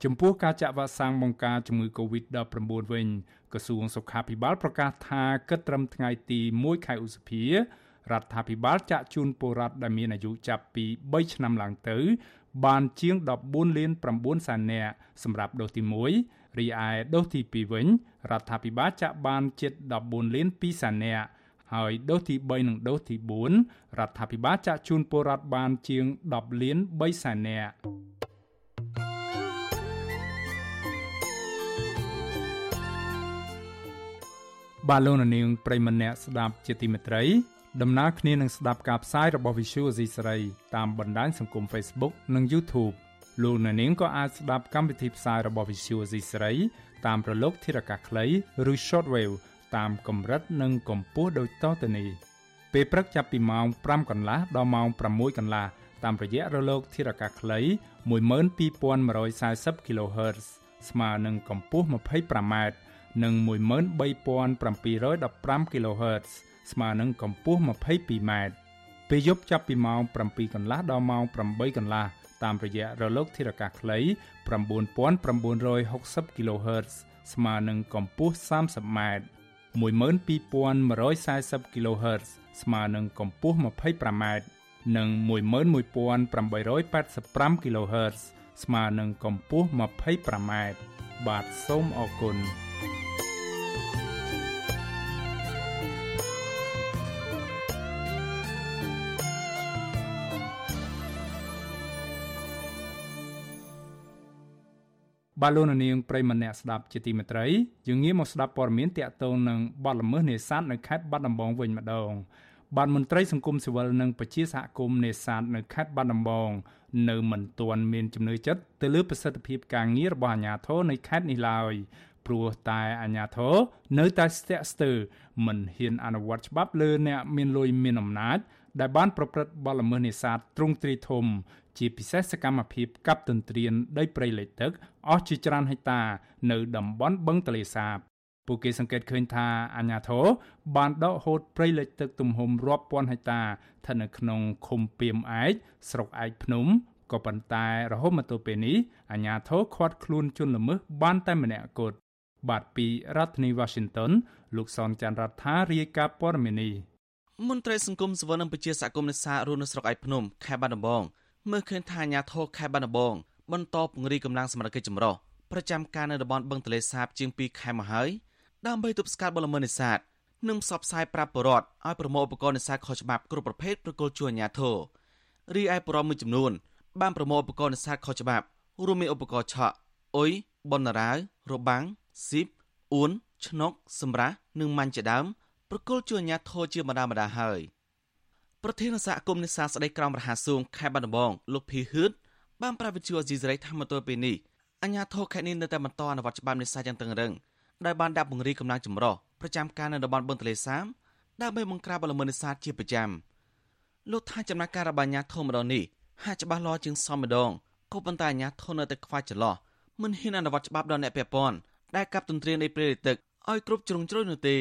ចំពោះការចាក់វ៉ាក់សាំងបង្ការជំងឺ Covid-19 វិញក្រសួងសុខាភិបាលប្រកាសថាគិតត្រឹមថ្ងៃទី1ខែឧសភារដ្ឋាភិបាលចាក់ជូនពលរដ្ឋដែលមានអាយុចាប់ពី3ឆ្នាំឡើងទៅ បានជាង14លាន9សែននាក់សម្រាប់ដូសទី1រីឯដូសទី2វិញរដ្ឋាភិបាលចាក់បានជិត14លាន2សែននាក់ ហើយដូសទី3និងដូសទី4រដ្ឋាភិបាលចាក់ជូនពលរដ្ឋបានជាង10លាន3សែននាក់បាឡូណានាងប្រិមម្នាក់ស្ដាប់ជាទីមេត្រីដំណើរគ្នានឹងស្ដាប់ការផ្សាយរបស់ Visual Asia សេរីតាមបណ្ដាញសង្គម Facebook និង YouTube លោកអ្នកនាងក៏អាចស្ដាប់កម្មវិធីផ្សាយរបស់ Visual Asia សេរីតាមប្រឡោកធារកាសខ្លីឬ Shortwave តាមកម្រិតនិងកម្ពស់ដូចតទៅនេះពេលព្រឹកចាប់ពីម៉ោង5កន្លះដល់ម៉ោង6កន្លះតាមរយៈរលកធារកាសខ្លី12140 kHz ស្មើនឹងកម្ពស់ 25m និង13715 kHz ស្មើនឹងកម្ពស់ 22m ពេលយប់ចាប់ពីម៉ោង7កន្លះដល់ម៉ោង8កន្លះតាមរយៈរលកធារកាសខ្លី9960 kHz ស្មើនឹងកម្ពស់ 30m 12140 kHz ស្មើនឹងកម្ពស់ 25m និង11885 kHz ស្មើនឹងកម្ពស់ 25m បាទសូមអរគុណ បាទលោកនាងប្រិមម្នាក់ស្ដាប់ជាទីមេត្រីយើងងាកមកស្ដាប់ព័ត៌មានតាក់ទងនឹងបទល្មើសនេសាទនៅខេត្តបាត់ដំបងវិញម្ដងបានមន្ត្រីសង្គមស៊ីវិលនិងប្រជាសហគមន៍នេសាទនៅខេត្តបាត់ដំបងនៅមិនទាន់មានជំនឿចិត្តទៅលើប្រសិទ្ធភាពការងាររបស់អាជ្ញាធរនៅខេត្តនេះឡើយព្រោះតែអាជ្ញាធរនៅតែស្ទាក់ស្ទើរមិនហ៊ានអនុវត្តច្បាប់លើអ្នកមានលុយមានអំណាចដែលបានប្រព្រឹត្តបទល្មើសនេសាទទ្រង់ទ្រាយធំ ជាពិសេសសកម្មភាពកាប់ទន្ទ្រានដីព្រៃលិចទឹកអស់ជាច្រើនហិកតា នៅតំបន់បឹងទលេសាបពួកគេសង្កេតឃើញថាអាញាធរបានដកហូតព្រៃលិចទឹកទំហំរាប់ពាន់ហិកតាស្ថិតនៅក្នុងឃុំពីមឯកស្រុកឯកភ្នំក៏ប៉ុន្តែរហូតមកទល់ពេលនេះអាញាធរខាត់ខ្លួនជនល្មើសបានតែម្នាក់គត់បាទពីរដ្ឋធានី Washington លោកសនច័ន្ទរដ្ឋារាយការណ៍ព័ត៌មាននេះមន្ត្រីសង្គមសវននិងប្រជាសកម្មនេសាទរស់នៅស្រុកឯកភ្នំខេត្តបាត់ដំបង មើលឃើញថាអាញាធរខេត្តបាត់ដំបងបន្តពង្រីកកម្លាំងសមត្ថកិច្ចចម្រុះប្រចាំការនៅតំបន់បឹងទន្លេសាបជាង2ខែមកហើយដើម្បីទប់ស្កាត់បលល្មើសនេសាទនិងផ្សព្វផ្សាយប្រាប់ប្រជាពលរដ្ឋឲ្យប្រមូលឧបករណ៍នេសាទខុសច្បាប់គ្រប់ប្រភេទប្រគល់ជួយអាញាធររីឯប្រមមួយចំនួន បានប្រមូលឧបករណ៍នេសាទខុសច្បាប់រួមមានឧបករណ៍ឆក់អុយបនរាវរបាំងស៊ីបអួនឆ្នុកសម្រាប់និងម៉ាញ់ជាដើមប្រគល់ជួយអាញាធរជាម្ដងម្ដងហើយ ប្រធានសហគមន៍នេសាទស្ដីក្រមរហាសួងខេត្តបាត់ដំបងលោកភីហឿតបានប្រាប់វិទ្យុអេស៊ីសរ៉ៃថាមកទល់ពេលនេះអាញាធរខេត្តនេះនៅតែបន្តអនុវត្តច្បាប់នេសាទយ៉ាងតឹងរ៉ឹងដោយបានដាក់ពង្រីកកម្លាំងចម្រុះប្រចាំការនៅតំបន់បឹងទន្លេសាបដើម្បីបង្ក្រាបបលល្មើសនេសាទជាប្រចាំលោកថាចំណាក់ការរបស់អាញាធរម្ដងនេះហាក់ច្បាស់លាស់ជាងសមម្ដងក៏ប៉ុន្តែអាញាធរនៅតែខ្វះចន្លោះមិនហ៊ានអនុវត្តច្បាប់ដល់អ្នកពាក់ព័ន្ធដែលកាប់ទន្ទ្រានដីព្រៃទឹកឲ្យគ្រប់ជ្រុងជ្រោយនោះទេ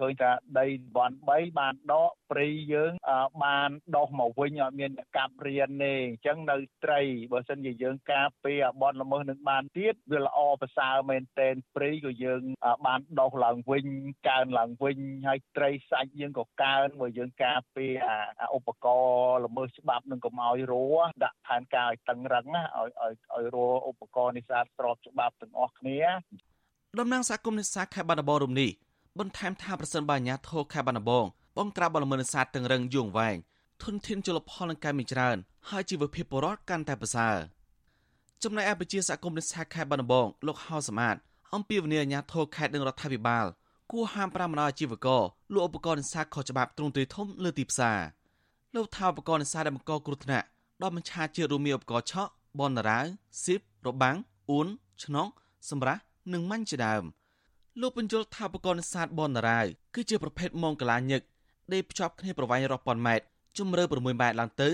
ឃើញថាដីវ៉ាន់3បានដកព្រៃយើងបានដោះមកវិញអត់មានអ្នកកាប់រៀនទេអញ្ចឹងនៅត្រីបើសិនជាយើងការពារបនល្មើសនឹងបានទៀតវាល្អប្រសើរមែនតែនព្រៃក៏យើងបានដោះឡើងវិញកើនឡើងវិញហើយត្រីសាច់យើងក៏កើនបើយើងការពារអាឧបករណ៍ល្មើសច្បាប់នឹងកុំឲ្យរੂដាក់ផែនការឲ្យតឹងរឹងណាឲ្យឲ្យឲ្យរੂឧបករណ៍នេសាទស្របច្បាប់ទាំងអស់គ្នាតំណាងសហគមន៍នេសាទខេត្តបាត់ដំបងរំនេះ បន្ថែមថាប្រសិនបើអាញាធរខេត្តបាត់ដំបងបង្ក្រាបបលល្មើសនេសាទទាំងរឹងយូរវែងធនធានជលផលនឹងកើនមានច្រើនហើយជីវភាពពលរដ្ឋកាន់តែប្រសើរចំណែកឯប្រជាសហគមន៍នេសាទខេត្តបាត់ដំបងលោកហៅសមាតអំពីវិញ្ញាអាញាធរខេត្តនិងរដ្ឋាភិបាលគួរហាមប្រាមបណ្ដាអាជីវករលក់ឧបករណ៍នេសាទខុសច្បាប់ទ្រង់ទ្រាយធំលើទីផ្សារលោកថាឧបករណ៍នេសាទដែលបង្កគ្រោះថ្នាក់ដល់បញ្ឆាជាតិរួមមានឧបករណ៍ឆក់បនរាវស៊ីបរបាំងអ៊ូនឆ្នុកសម្រាប់និងម៉ាញ់ជាដើម។ លោកបញ្យលថាបកនេសាទបនរាយគឺជាប្រភេទមងកលាញឹកដេកភ្ជាប់គ្នាប្រវែងរាប់ពាន់ម៉ែត្រជម្រៅ6ម៉ែត្រឡើងទៅ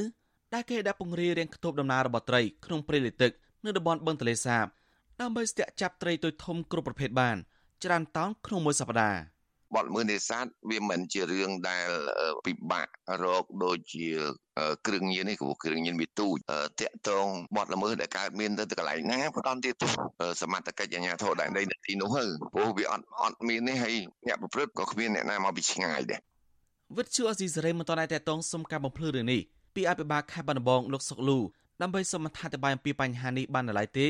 ដែលគេដាក់ពង្រាយរៀងខ្ទប់ដំណើររបស់ត្រីក្នុងព្រៃលិទឹកនៅតំបន់បឹងទលេសាបដើម្បីស្ទាក់ចាប់ត្រីទុយធំគ្រប់ប្រភេទបានច្រើនតោនក្នុងមួយសប្តាហ៍ បទល្មើសនេសាទវាមិនជារឿងដែលពិបាករកដូចជាគ្រឿងញៀននេះព្រោះគ្រឿងញៀនវាទូចតាក់តងបទល្មើសដែលកើតមានទៅកន្លែងណាផ្ដំទៀតសមត្ថកិច្ចអាជ្ញាធរដែនដីនៅទីនោះទៅព្រោះវាអត់អត់មាននេះហើយអ្នកប្រព្រឹត្តក៏គ្មានអ្នកណាមកពីឆ្ងាយដែរវិទ្យុអស៊ីសេរីមិនតន់តែតងសុំការបំភ្លឺរឿងនេះពីអភិបាលខេត្តបាត់ដំបងលោកសុកលូដើម្បីសូមអធិប្បាយអំពីបញ្ហានេះបាននៅឡើយទេ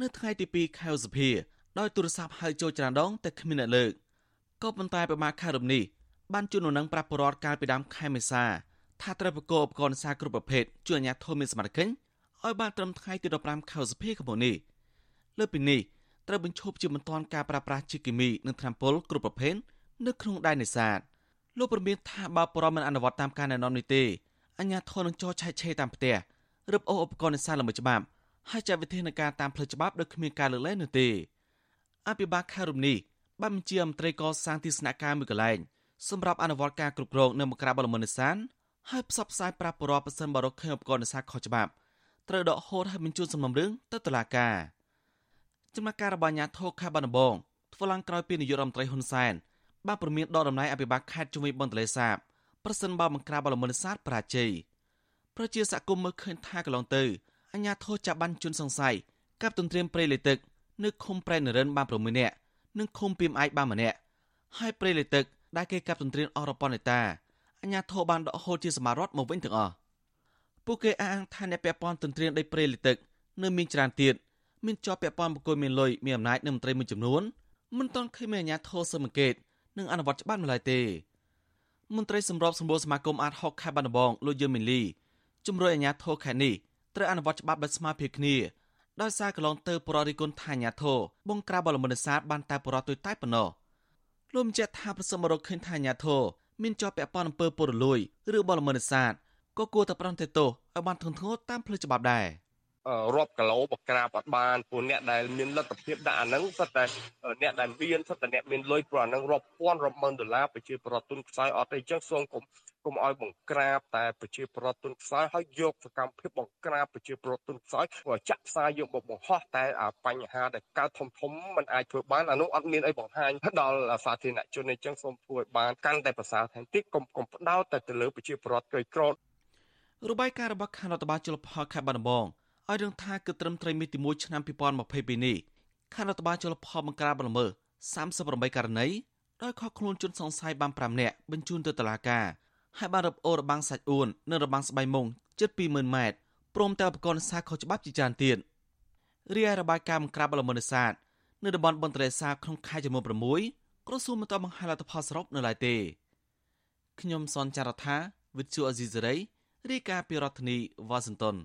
នៅថ្ងៃទី2ខែឧសភាដោយទូរស័ព្ទហៅចូលច្រានដងតែគ្មានអ្នកលើក ក៏ប៉ុន្តែប្រមាខែរំនេះបានជួននៅនឹងប្រាប់បរដ្ឋកាលពីដើមខែមេសាថាត្រូវប្រកបឧបករណ៍នេសាទគ្រប់ប្រភេទជួយអាជ្ញាធរមានសមត្ថកិច្ចឲ្យបានត្រឹមថ្ងៃទី15ខែសភាឆ្នាំនេះលើពីនេះត្រូវបញ្ឈប់ជាមិនទាន់ការប្រើប្រាស់ជីគីមីនិងថ្នាំពុលគ្រប់ប្រភេទនៅក្នុងដែននេសាទលោកប្រមានថាបើបរិមិនអនុវត្តតាមការណែនាំនេះទេអាជ្ញាធរនឹងចោទឆែកឆេរតាមផ្ទះរឹបអូសឧបករណ៍នេសាទល្មើសច្បាប់ហើយចាត់វិធានការតាមផ្លូវច្បាប់ដោយគ្មានការលើកលែងនោះទេអភិបាលខេត្តរំនេះ បានបញ្ជាមន្ត្រីកសាងទីស្នាក់ការមួយកន្លែងសម្រាប់អនុវត្តការគ្រប់គ្រងនៅមកក្រាបបលមនិសានហើយផ្សព្វផ្សាយប្រាប់ប្រជាពលរដ្ឋបរកឃើញឧបករណ៍នេសាទខុសច្បាប់ត្រូវដកហូតហើយបញ្ជូនសំណុំរឿងទៅតុលាការចំណាក់ការរបស់អាជ្ញាធរខេត្តបាត់ដំបងធ្វើឡើងក្រោយពីនាយករដ្ឋមន្ត្រីហ៊ុនសែនបានប្រមានដកតំណែងអភិបាលខេត្តជំនាញបនទលេសាបប្រសិនបើបង្ក្រាបបលមនិសាទបរាជ័យប្រជាសកម្មមើលឃើញថាកន្លងទៅអាជ្ញាធរចាប់បានជនសង្ស័យកាប់ទន្ទ្រានព្រៃលិទឹកនៅឃុំប្រែនរិនបាន6នាក់ និងឃុំពីមឯកបានម្នាក់ហើយព្រៃលិទឹកដែលគេកាប់ទន្ទ្រានអស់រប៉ុននេតាអញ្ញាធិបបានដកហូតជាសមារដ្ឋមកវិញទាំងអស់ពួកគេអះអាងថាអ្នកពាក់ព័ន្ធទន្ទ្រានដីព្រៃលិទឹកនៅមានច្រើនទៀតមានជាប់ពាក់ព័ន្ធបុគ្គលមានលុយមានអំណាចនិងមន្ត្រីមួយចំនួនមិនទាន់ឃើញមានអាជ្ញាធរស៊ើបអង្កេតនិងអនុវត្តច្បាប់នៅឡើយទេមន្ត្រីសម្របសម្រួលសមាគមអាត60ខេត្តបាត់ដំបងលោកយឺមីលីជំរុញអាជ្ញាធរខេត្តនេះត្រូវអនុវត្តច្បាប់ដោយស្មើភាពគ្នា ដោយសារកន្លងទៅបរិរិគុណថាអាជ្ញាធរបង្ក្រាបបលមនសាទបានតែបរិទុយតែប៉ុណ្ណោះលោកបញ្ជាក់ថាប្រសិនមករកឃើញថាអាជ្ញាធរមានជាប់ពាក់ព័ន្ធអំពើពុករលួយឬបលមនសាទក៏គួរតែប្រន្ទាទោសឲ្យបានធ្ងន់ធ្ងរតាមផ្លូវច្បាប់ដែររាប់គីឡូបក្រាបអត់បានពួកអ្នកដែលមានលទ្ធភាពដាក់អាហ្នឹងសិតតែអ្នកដែលមានសិតតែអ្នកមានលុយព្រោះអាហ្នឹងរាប់ពាន់រាប់ម៉ឺនដុល្លារប្រជាប្រដ្ឋទុនខ្សោយអត់ទេអញ្ចឹងសូមកុំ កុំឲ្យបង្ក្រាបតែប្រជាប្រដ្ឋទុនខ្សោយហើយយកសកម្មភាពបង្ក្រាបប្រជាប្រដ្ឋទុនខ្សោយព្រោះចាក់ផ្សាយយកមកបង្ហោះតែបញ្ហាដែលកើតធំធំมันអាចធ្វើបានអានោះអត់មានអីបង្ហាញដល់សាធារណជនអញ្ចឹងសូមធ្វើឲ្យបានកាន់តែប្រសើរថែមទៀតកុំកុំផ្ដោតតែទៅលើប្រជាប្រដ្ឋក្រីក្ររបាយការណ៍របស់ខេត្តរដ្ឋបាលជលផលខេត្តបាត់ដំបងឲ្យដឹងថាគឺត្រឹមត្រីមាសទី1ឆ្នាំ2022នេះខេត្តរដ្ឋបាលជលផលបង្ក្រាបល្មើស38ករណីដោយខកខ្លួនជនសង្ស័យបាន5នាក់បញ្ជូនទៅតុលាការ ហើយបានរឹបអូររបាំងសាច់អួននិងរបាំងស្បៃមុងជិត20000ម៉ែត្រព្រមទាំងឧបករណ៍នេសាទខុសច្បាប់ជាច្រើនទៀតរាយរបាយការណ៍បង្ក្រាបល្មើសនេសាទនៅតំបន់បឹងទន្លេសាបក្នុងខែចំនួន6ក្រសួងមិនទាន់បង្ហាញលទ្ធផលសរុបនៅឡើយទេខ្ញុំសនចាររថាវិទ្យុអេស៊ីសេរីរាយការណ៍ពីរដ្ឋធានីវ៉ាស៊ីនតោន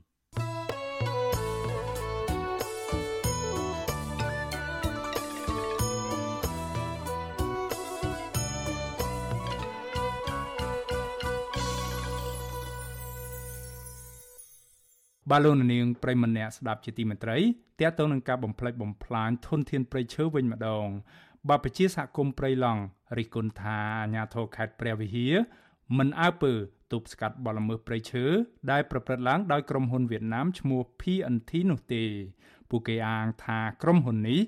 បាឡូននាងប្រិមម្នាក់ស្ដាប់ជាទីមេត្រីតើតើនឹងការបំផ្លិចបំផ្លាញធនធានព្រៃឈើវិញម្ដងបើប្រជាសហគមន៍ព្រៃឡង់រិះគន់ថាអាញាធរខេត្តព្រះវិហារមិនអើពើទប់ស្កាត់បទល្មើសព្រៃឈើដែលប្រព្រឹត្តឡើងដោយក្រុមហ៊ុនវៀតណាមឈ្មោះ PNT នោះទេពួកគេអាងថាក្រុមហ៊ុននេះ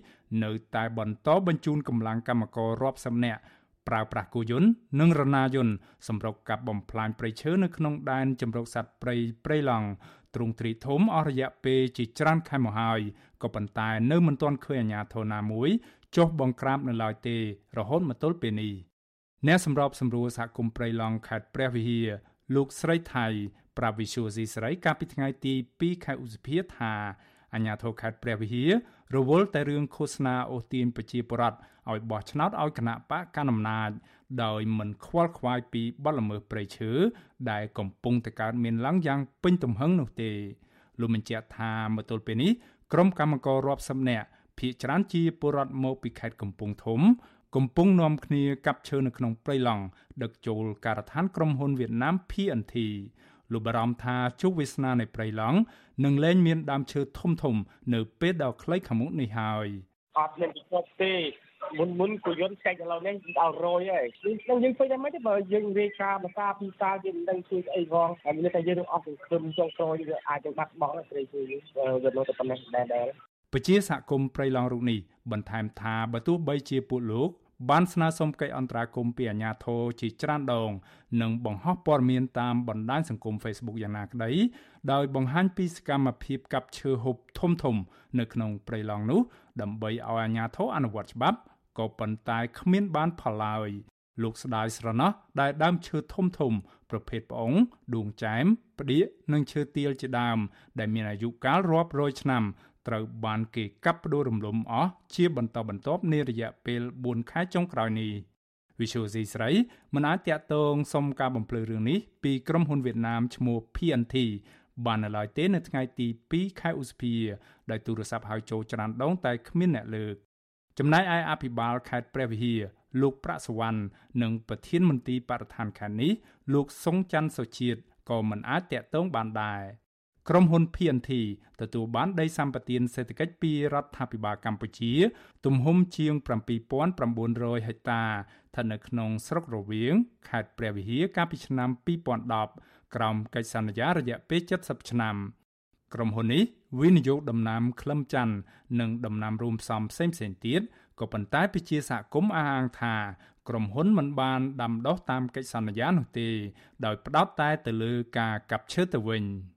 នៅតែបន្តបញ្ជូនកម្លាំងកម្មកររាប់សិបនាក់ប្រើប្រាស់គោយន្តនិងរណាយន្តសម្រុកកាប់បំផ្លាញព្រៃឈើនៅក្នុងដែនជម្រកសត្វព្រៃព្រៃឡង់ ទ្រង់ទ្រីធំអស់រយៈពេលជាច្រើនខែមកហើយក៏ប៉ុន្តែនៅមិនទាន់ឃើញអាជ្ញាធរណាមួយចុះបង្ក្រាបនៅឡើយទេរហូតមកទល់ពេលនេះអ្នកសម្របសម្រួលសហគមន៍ព្រៃឡង់ខេត្តព្រះវិហារលោកស្រីថៃប្រាវិសុយស៊ីស្រីកាលពីថ្ងៃទី2ខែឧសភាថាអាញាធរខេត្តព្រះវិហាររវល់តែរឿងឃោសនាអូសទាញប្រជាពលរដ្ឋឲ្យបោះឆ្នោតឲ្យគណៈបកកណ្ដាលអំណាចដោយមិនខ្វល់ខ្វាយពីបទល្មើសព្រៃឈើដែលកំពុងតែកើតមានឡើងយ៉ាងពេញទំហឹងនោះទេលោកបញ្ជាក់ថាមកទល់ពេលនេះក្រុមកម្មកររាប់សិបនាក់ភ ieck ច្រើនជាពលរដ្ឋមកពីខេត្តកំពង់ធំកំពុងនាំគ្នាកាប់ឈើនៅក្នុងព្រៃឡង់ដឹកចូលការដ្ឋានក្រុមហ៊ុនវៀតណាម PNT លោកបារម្ភថាជោគវាសនានៃព្រៃឡង់នឹងលែងមានដើមឈើធំធំ នៅពេលដ៏ខ្លីខាងមុខនេះហើយអត់មានពិភពទេមុនមុនគូយន្តចែកឥឡូវនេះដល់រយហើយនឹងយើងពេញតែមិនទេបើយើងរាយការណ៍ភាសាពីសាយើងមិនដឹងជួយស្អីផងហើយមានតែយើងនឹងអស់សង្ឃឹមចុងក្រោយយើងអាចនឹងបាត់បង់ត្រីជួយវានៅតែប៉ុណ្ណេះដែរដែរពជាសហគមន៍ព្រៃឡង់រូបនេះបន្ថែមថាបើទោះបីជាពួកលោក បានស្នើសុំកិច្ចអន្តរាគមន៍ពីអាជ្ញាធរជាច្រើនដង និងបង្ហោះព័ត៌មានតាមបណ្ដាញសង្គម Facebook យ៉ាងណាក្តីដោយបង្ហាញពីសកម្មភាពកាប់ឈើហូបធំធំ នៅក្នុងព្រៃឡង់នោះ ដើម្បីឲ្យអាជ្ញាធរអនុវត្តច្បាប់ក៏ប៉ុន្តែគ្មានបានផលឡើយលោកស្ដាយស្រណោះដែលដើមឈើធំធំ ប្រភេទប្អុងដួងចែមផ្ដៀកនិងឈើទាលជាដើម ដែលមានអាយុកាលរាប់រយឆ្នាំ ត្រូវបានគេកាប់ផ្ដួលរំលំអស់ជាបន្តបន្ទាប់នារយៈពេល4ខែចុងក្រោយនេះវិសុយស៊ីស្រីមិនអាចតាក់ទងសុំការបំភ្លឺរឿងនេះពីក្រុមហ៊ុនវៀតណាមឈ្មោះ PNT បាននៅឡើយទេនៅថ្ងៃទី2ខែឧសភាដោយទូរស័ព្ទហៅចូលច្រើនដងតែគ្មានអ្នកលើកចំណែកឯអភិបាលខេត្តព្រះវិហារលោកប្រាក់សវណ្ណនិងប្រធានមន្ទីរបរិស្ថានខេត្តនេះលោកសុងច័ន្ទសុជាតិក៏មិនអាចតាក់ទងបានដែរ ក្រុមហ៊ុន PNT ទទួលបានដីសម្បត្តិសេដ្ឋកិច្ចពីរដ្ឋាភិបាលកម្ពុជា ទំហំជាង7900ហិកតាស្ថិតនៅក្នុងស្រុករវៀងខេត្តព្រះវិហារកាលពីឆ្នាំ2010ក្រោមកិច្ចសន្យារយៈពេល70ឆ្នាំក្រុមហ៊ុននេះវិនិយោគដំណាំក្លឹមច័ន្ទនិងដំណាំរួមផ្សំផ្សេងៗទៀតក៏ប៉ុន្តែពជាសហគមន៍អះអាងថាក្រុមហ៊ុនមិនបានដាំដុះតាមកិច្ចសន្យានោះទេ ដោយផ្ដោតតែទៅលើការកាប់ឈើទៅវិញ។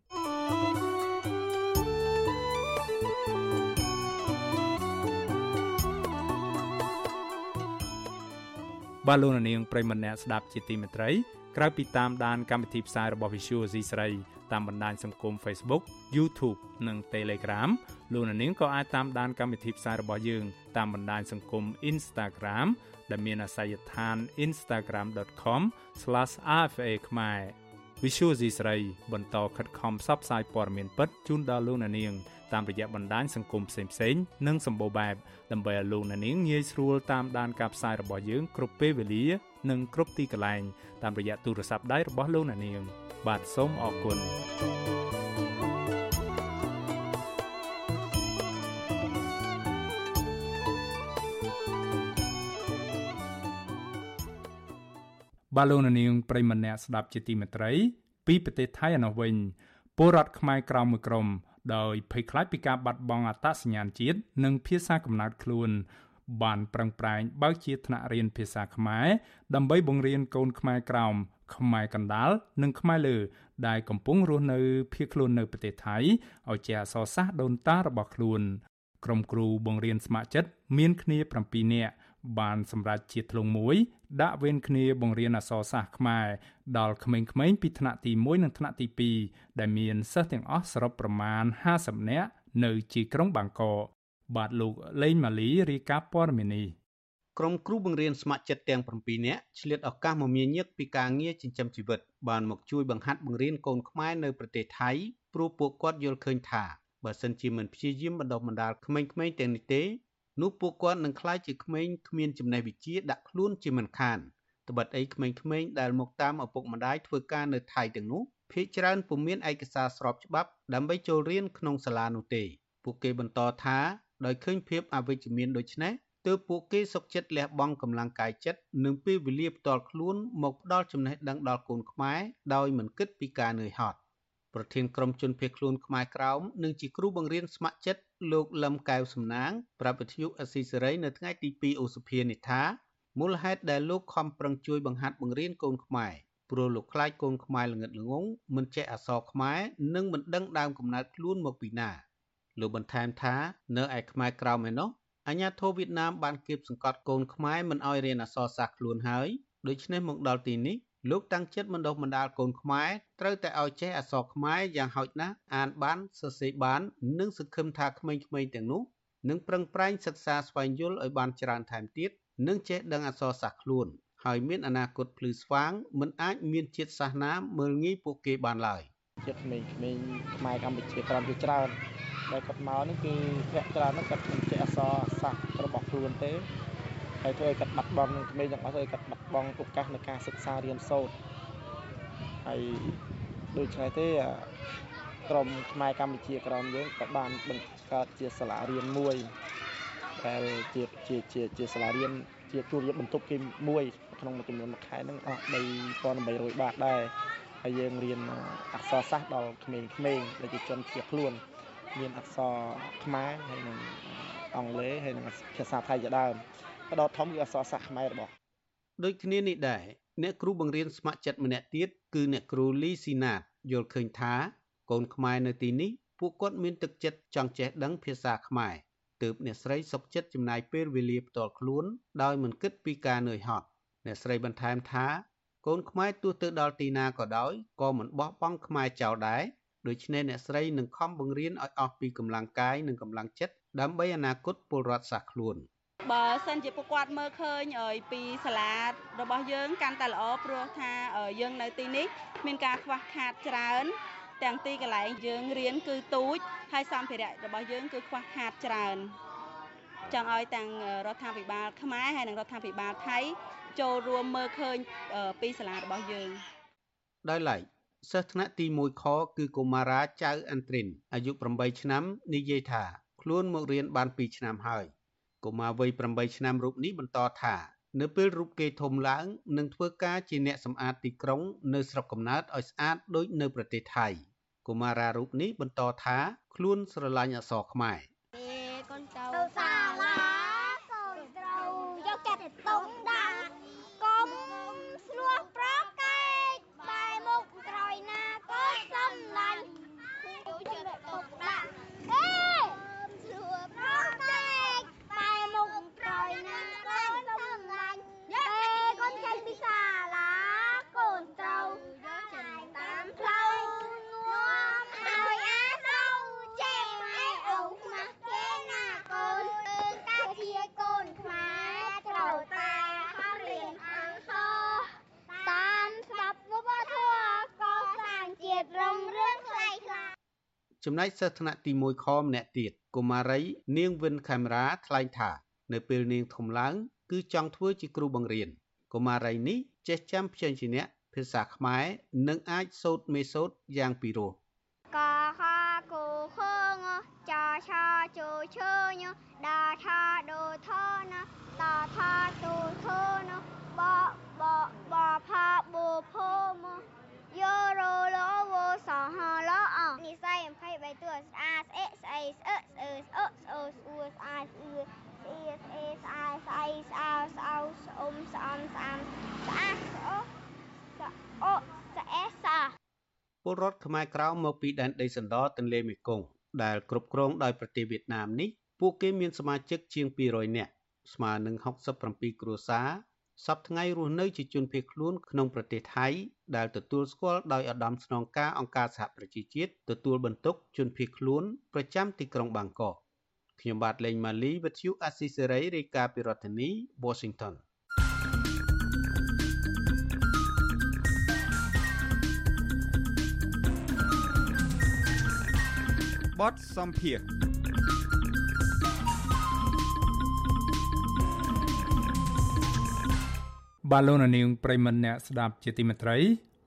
បាទលោកនាងប្រិមម្នាក់ស្ដាប់ជាទីមេត្រីក្រៅពីតាមដានកម្មវិធីផ្សាយរបស់ Visual C ស្រីតាមបណ្ដាញសង្គម Facebook YouTube និង Telegram លោកនាងក៏អាចតាមដានកម្មវិធីផ្សាយរបស់យើងតាមបណ្ដាញសង្គម Instagram ដែលមានអាសយដ្ឋាន instagram.com/rfa ខ្មែរ Visual C ស្រីបន្តខិតខំផ្សព្វផ្សាយព័ត៌មានពិតជូនដល់លោកនាងតាមរយៈបណ្ដាញសង្គមផ្សេងៗនិងសម្បូរបែបដើម្បីឲ្យលោកនាងងាយស្រួលតាមដានការផ្សាយរបស់យើងគ្រប់ពេលវេលានិងគ្រប់ទីកន្លែងតាមរយៈទូរស័ព្ទដៃរបស់លោកនាង បាទសូមអរគុណ បាឡូណានាងប្រិមម្នាក់ស្ដាប់ជាទីមេត្រី ពីប្រទេសថៃឯណោះវិញពលរដ្ឋខ្មែរក្រៅមួយក្រុមដោយភ័យខ្លាចពីការបាត់បង់អត្តសញ្ញាណជាតិនិងភាសាកំណើតខ្លួន បានប្រឹងប្រែងបើកជាថ្នាក់រៀនភាសាខ្មែរដើម្បីបង្រៀនកូនខ្មែរក្រោមខ្មែរកណ្ដាលនិងខ្មែរលើ ដែលកំពុងរស់នៅភៀសខ្លួននៅប្រទេសថៃឲ្យជាអសរសាស្ត្រដូនតារបស់ខ្លួន ក្រុមគ្រូបង្រៀនស្ម័គ្រចិត្តមានគ្នា7នាក់ បានសម្រេចជាធ្លុងមួយ ដាក់វេនគ្នាបង្រៀនអក្សរសាស្ត្រខ្មែរដល់ក្មេងៗពីថ្នាក់ទី1និងថ្នាក់ទី2ដែលមានសិស្សទាំងអស់សរុបប្រមាណ50នាក់នៅជាក្រុងបាងកកបាទលោកលេងម៉ាលីរាយការណ៍ព័ត៌មាននេះក្រុមគ្រូបង្រៀនស្ម័គ្រចិត្តទាំង7នាក់ឆ្លៀតឱកាសមមាញឹកពីការងារចិញ្ចឹមជីវិតបានមកជួយបង្ហាត់បង្រៀនកូនខ្មែរនៅប្រទេសថៃព្រោះពួកគាត់យល់ឃើញថាបើសិនជាមិនព្យាយាមបណ្ដុះបណ្ដាលក្មេងៗទាំងនេះទេ នោះពួកគាត់នឹងក្លាយជាក្មេងគ្មានចំណេះវិជ្ជាដាក់ខ្លួនជាមិនខានត្បិតអីក្មេងៗដែលមកតាមឪពុកម្ដាយធ្វើការនៅថៃទាំងនោះភ ieck ច្រើនពុំមានឯកសារស្របច្បាប់ដើម្បីចូលរៀនក្នុងសាលានោះទេពួកគេបន្តថាដោយឃើញភាពអវិជ្ជមានដូចនេះទើបពួកគេសុកចិត្តលះបង់កម្លាំងកាយចិត្តនិងពេលវេលាផ្ទាល់ខ្លួនមកផ្ដល់ចំណេះដឹងដល់កូនខ្មែរដោយមិនគិតពីការនឿយហត់ប្រធានក្រុមជនភៀសខ្លួនខ្មែរក្រោមនិងជាគ្រូបង្រៀនស្ម័គ្រចិត្ត លោកលឹមកែវសំណាង ប្រាប់វិទ្យុអស៊ីសេរីនៅថ្ងៃទី2ឧសភានេះថាមូលហេតុដែលលោកខំប្រឹងជួយបង្ហាត់បង្រៀនកូនខ្មែរព្រោះលោកខ្លាចកូនខ្មែរល្ងិតល្ងងមិនចេះអក្សរខ្មែរនិងមិនដឹងដើមកំណើតខ្លួនមកពីណាលោកបន្ថែមថានៅឯខ្មែរក្រោមឯណោះអាញាធរវៀតណាមបានគៀបសង្កត់កូនខ្មែរមិនឲ្យរៀនអក្សរសាស្ត្រខ្លួនហើយដូច្នេះមកដល់ទីនេះ លោកតាំងចិត្តបណ្ដុះបណ្ដាលកូនខ្មែរត្រូវតែឲ្យចេះអក្សរខ្មែរយ៉ាងហោចណាស់អានបានសរសេរបាន និងសង្ឃឹមថាក្មេងៗទាំងនោះនឹងប្រឹងប្រែងសិក្សាស្វែងយល់ឲ្យបានច្រើនថែមទៀតនិងចេះដឹងអក្សរសាស្ត្រខ្លួន ហើយមានអនាគតភ្លឺស្វាងមិនអាចមានជាតិសាសន៍ណាមើលងាយពួកគេបានឡើយជាតិក្មេងៗខ្មែរកម្ពុជាក្រំជាច្រើនដែលគាត់មកនេះគឺភាគច្រើនហ្នឹងគាត់មិនចេះអក្សរសាស្ត្ររបស់ខ្លួនទេ ហើយធ្វើឲ្យគាត់បាត់បង់ក្មេងទាំងអស់ធ្វើឲ្យគាត់បាត់បង់ឱកាសในការសិក្សារៀនសូត្រហើយដូច្នេះទេក្រមខ្មែរកម្ពុជាក្រមយើងក៏បានបង្កើតជាសាលារៀនមួយដែលជាជាជាជាសាលារៀនជាទូរយបន្ទប់គេមួយក្នុងមួយចំនួនមួយខែហ្នឹងអស់3800បាតដែរហើយយើងរៀនអក្សរសាស្ត្រដល់ក្មេងៗដែលជាជនជាខ្លួន មានអក្សរខ្មែរហើយនិងអង់គ្លេសហើយនិងភាសាថៃជាដើម ផ្ដោតធំគឺអក្សរសាស្ត្រខ្មែររបស់ដូចគ្នានេះដែរអ្នកគ្រូបង្រៀនស្ម័គ្រចិត្តម្នាក់ទៀតគឺអ្នកគ្រូលីស៊ីណាតយល់ឃើញថា កូនខ្មែរនៅទីនេះពួកគាត់មានទឹកចិត្តចង់ចេះដឹងភាសាខ្មែរទើបអ្នកស្រីសុកចិត្តចំណាយពេលវេលាផ្ទាល់ខ្លួន ដោយមិនគិតពីការនឿយហត់អ្នកស្រីបន្ថែមថា កូនខ្មែរទោះទៅដល់ទីណាក៏ដោយក៏មិនបោះបង់ខ្មែរចោលដែរដូច្នេះអ្នកស្រីនឹងខំបង្រៀនឲ្យអស់ពីកម្លាំងកាយនិងកម្លាំងចិត្តដើម្បីអនាគតពលរដ្ឋសាសខ្លួន។ បើសិនជាពួកគាត់មើលឃើញពីសាលារបស់យើងកាន់តែល្អព្រោះថាយើងនៅទីនេះមានការខ្វះខាតច្រើន ទាំងទីកន្លែងយើងរៀនគឺទូចហើយសម្ភារៈរបស់យើងគឺខ្វះខាតច្រើនចង់ឲ្យទាំងរដ្ឋាភិបាលខ្មែរហើយនិងរដ្ឋាភិបាលថៃចូលរួមមើលឃើញពីសាលារបស់យើងដោយឡែកសិស្សថ្នាក់ទី1ខគឺកុមារាចៅអាន់ទ្រិនអាយុ8ឆ្នាំនិយាយថាខ្លួនមករៀនបាន2ឆ្នាំហើយ កុមារវ័យ8ឆ្នាំរូបនេះបន្តថានៅពេលរូបគេធំឡើងនឹងធ្វើការជាអ្នកសម្អាតទីក្រុង នៅស្រុកកំណើតឲ្យស្អាតដូចនៅប្រទេសថៃកុមារារូបនេះបន្តថាខ្លួនស្រឡាញ់អក្សរខ្មែរកូនទៅសាលាកូនត្រូវយកចិត្តទុកដាក់កុំស្លោះប្រកែកបែមុខក្រោយណាក៏សំឡាញ់ជួយចិត្តទុកដាក់អេស្លោះប្រកែកបែមុខក្រោយណាក៏សំឡាញ់អេកូន ចំណែកសិស្សថ្នាក់ទី1ខម្នាក់ទៀតកុមារី នាងវិនខេមរាថ្លែងថា នៅពេលនាងធំឡើង គឺចង់ធ្វើជាគ្រូបង្រៀនកុមារីនេះចេះចាំព្យញ្ជនៈភាសាខ្មែរនិងអាចសូត្រមេសូត្រយ៉ាងពីរោះ អេស្អីស្អឹស្អឺស្អឹស្អឺស្អួស្អាស្អឺស្អៀស្អេស្អាស្អៃស្អោស្អោស្អុំស្អំស្អាំស្អាស្អុស្អុស្អេសាពលរដ្ឋខ្មែរក្រៅមកពីដែនដីសណ្ដទន្លេមេគង្គដែលគ្រប់គ្រងដោយប្រទេសវៀតណាមនេះពួកគេមានសមាជិកជាង200នាក់ស្មើនឹង67គ្រួសារ សពថ្ងៃរស់នៅជាជនភៀសខ្លួនក្នុងប្រទេសថៃដែលទទួលស្គាល់ដោយឧត្តមស្នងការអង្គការសហប្រជាជាតិទទួលបន្ទុកជនភៀសខ្លួនប្រចាំទីក្រុងបាងកកខ្ញុំបាទលេងម៉ាលីវិទ្យុអាស៊ីសេរីរាយការណ៍ពីរដ្ឋធានី Washington បទសំភារ បាឡូណានីងប្រិមនអ្នកស្ដាប់ជាទីមេត្រី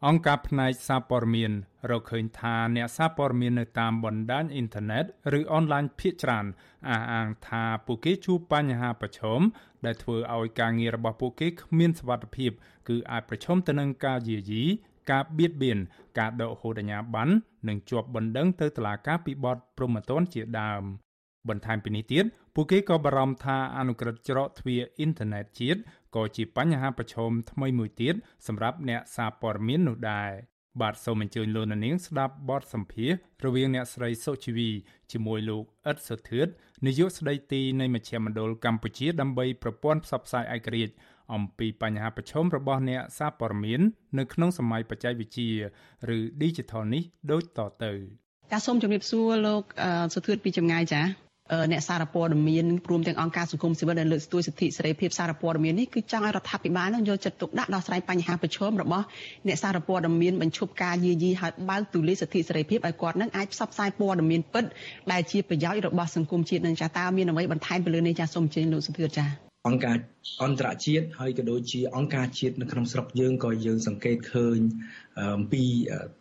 អង្គការផ្នែកសារព័ត៌មានរកឃើញថាអ្នកសារព័ត៌មាននៅតាមបណ្ដាញអ៊ីនធឺណិតឬអនឡាញភាគច្រើនអះអាងថាពួកគេជួបបញ្ហាប្រឈមដែលធ្វើឲ្យការងាររបស់ពួកគេគ្មានសុវត្ថិភាព គឺអាចប្រឈមទៅនឹងការយាយីការបៀតបៀនការដកហូតអាជ្ញាប័ណ្ណនិងជាប់បណ្ដឹងទៅតុលាការពីបទប្រមទ័នជាដើម បន្ថែមពីនេះទៀតពួកគេក៏បារម្ភថាអនុក្រឹត្យច្រកទ្វារអ៊ីនធឺណិតជាតិក៏ជាបញ្ហាប្រឈមថ្មីមួយទៀតសម្រាប់អ្នកសារព័ត៌មាននោះដែរបាទសូមអញ្ជើញលោកនាងស្ដាប់បទសម្ភាសរវាងអ្នកស្រីសុជីវីជាមួយលោកអ៊ិតសុធឿតនាយកស្ដីទីនៃមជ្ឈមណ្ឌលកម្ពុជាដើម្បីប្រព័ន្ធផ្សព្វផ្សាយឯករាជ្យអំពីបញ្ហាប្រឈមរបស់អ្នកសារព័ត៌មាននៅក្នុងសម័យបច្ចេកវិទ្យាឬ Digital នេះដូចតទៅចាសសូមជម្រាបសួរលោកសុធឿតពីចម្ងាយចា អ្នកសារព័ត៌មានព្រមទាំងអង្គការសង្គមស៊ីវិលដែលលើកស្ទួយសិទ្ធិសេរីភាពសារព័ត៌មាននេះគឺចង់ឲ្យរដ្ឋាភិបាលនឹងយកចិត្តទុកដាក់ដោះស្រាយបញ្ហាប្រឈមរបស់អ្នកសារព័ត៌មានបញ្ឈប់ការយាយីហើយបើកទូលាយសិទ្ធិសេរីភាពឲ្យគាត់នឹងអាចផ្សព្វផ្សាយព័ត៌មានពិតដែលជាប្រយោជន៍របស់សង្គមជាតិនឹងចាតើមានអ្វីបន្ថែមពីលើនេះចាសូមអញ្ជើញលោកសុធឿចា អង្គការអន្តរជាតិហើយក៏ដូចជាអង្គការជាតិនៅក្នុងស្រុកយើងក៏យើងសង្កេតឃើញអំពី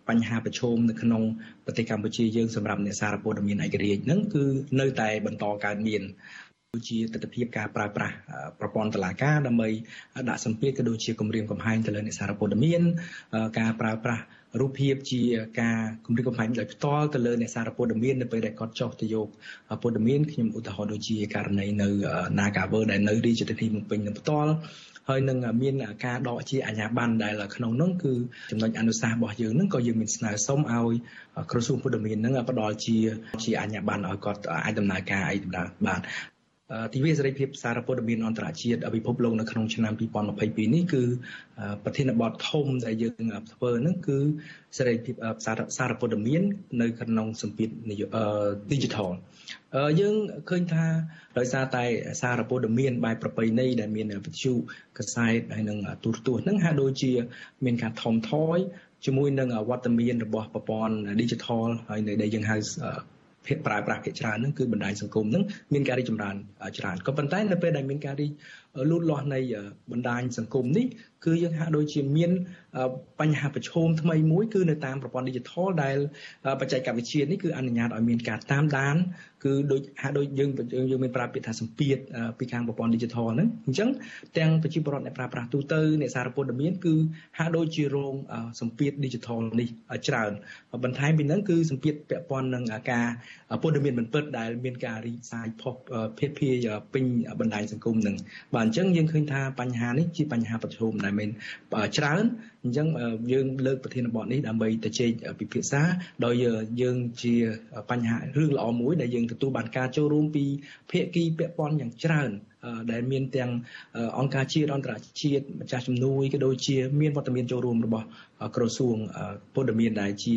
បញ្ហាប្រឈមនៅក្នុងប្រទេសកម្ពុជាយើងសម្រាប់អ្នកសារព័ត៌មានឯករាជ្យហ្នឹងគឺនៅតែបន្តកើតមានដូចជាទស្សនវិជ្ជាការប្រើប្រាស់ប្រព័ន្ធតឡាការដើម្បីដាក់សម្ពាធក៏ដូចជាគម្រាមកំហែងទៅលើអ្នកសារព័ត៌មានការប្រើប្រាស់ រូបភាពជាការគម្រាមកំហែងដោយផ្ទាល់ទៅលើអ្នកសារព័ត៌មាននៅពេលដែលគាត់ចុះទៅយកព័ត៌មានខ្ញុំឧទាហរណ៍ដូចជាករណីនៅ Nagaver ដែលនៅរាជធានីភ្នំពេញនឹងផ្ទាល់ហើយនឹងមានការដកជាអាជ្ញាប័ណ្ណដែលក្នុងនោះគឺចំណុចអនុសាសន៍របស់យើងនឹងក៏យើងមានស្នើសុំឲ្យក្រសួងពុទ្ធមាននឹងផ្ដល់ជាជាអាជ្ញាប័ណ្ណឲ្យគាត់អាចដំណើរការអីដំណើរបាន ទិវាសេរីភាពសារព័ត៌មានអន្តរជាតិពិភពលោកនៅក្នុងឆ្នាំ2022នេះគឺប្រធានបទធំដែលយើងធ្វើហ្នឹងគឺសេរីភាពសារព័ត៌មាននៅក្នុងសម្ពាធ digital យើងឃើញថាដោយសារតែសារព័ត៌មានបែបប្រពៃណីដែលមានវិទ្យុកាសែតហើយនិងទូរទស្សន៍ហ្នឹងហាក់ដូចជាមានការថមថយជាមួយនឹងវត្តមានរបស់ប្រព័ន្ធ digital ហើយនៅដែលយើងហៅ ភាគប្រើប្រាស់ភាគច្រើនហ្នឹងគឺបណ្ដាញសង្គមហ្នឹងមានការរីកចម្រើនច្រើនក៏ប៉ុន្តែនៅពេលដែលមានការរីក លូតលាស់នៃបណ្ដាញសង្គមនេះគឺយើងហាក់ដូចជាមានបញ្ហាប្រឈមថ្មីមួយគឺនៅតាមប្រព័ន្ធ digital ដែលបច្ចេកវិទ្យានេះគឺអនុញ្ញាតឲ្យមានការតាមដានគឺដូចហាក់ដូចយើងយើងមានប្រើពាក្យថាសម្ពាធពីខាងប្រព័ន្ធ digital ហ្នឹងអញ្ចឹងទាំងប្រជាពលរដ្ឋអ្នកប្រើប្រាស់ទូទៅអ្នកសារព័ត៌មានគឺហាក់ដូចជារងសម្ពាធ digital នេះច្រើនបន្ថែមពីហ្នឹងគឺសម្ពាធពាក់ព័ន្ធនឹងការព័ត៌មានមិនពិតដែលមានការរីកសាយផុសភាភាពេញបណ្ដាញសង្គមហ្នឹងបាទអញ្ចឹងយើងឃើញថាបញ្ហានេះជាបញ្ហាប្រឈមដែលមានច្រើនអញ្ចឹងយើងលើកប្រធានបទនេះដើម្បីទៅជែកពិភាក្សាដោយយើងជាបញ្ហារឿងល្អមួយដែលយើងទទួលបានការចូលរួមពីភាគីពាក់ព័ន្ធយ៉ាងច្រើនដែលមានទាំងអង្គការជាតិអន្តរជាតិម្ចាស់ជំនួយក៏ដូចជាមានវត្តមានចូលរួមរបស់ក្រសួងពលរដ្ឋមានដែលជា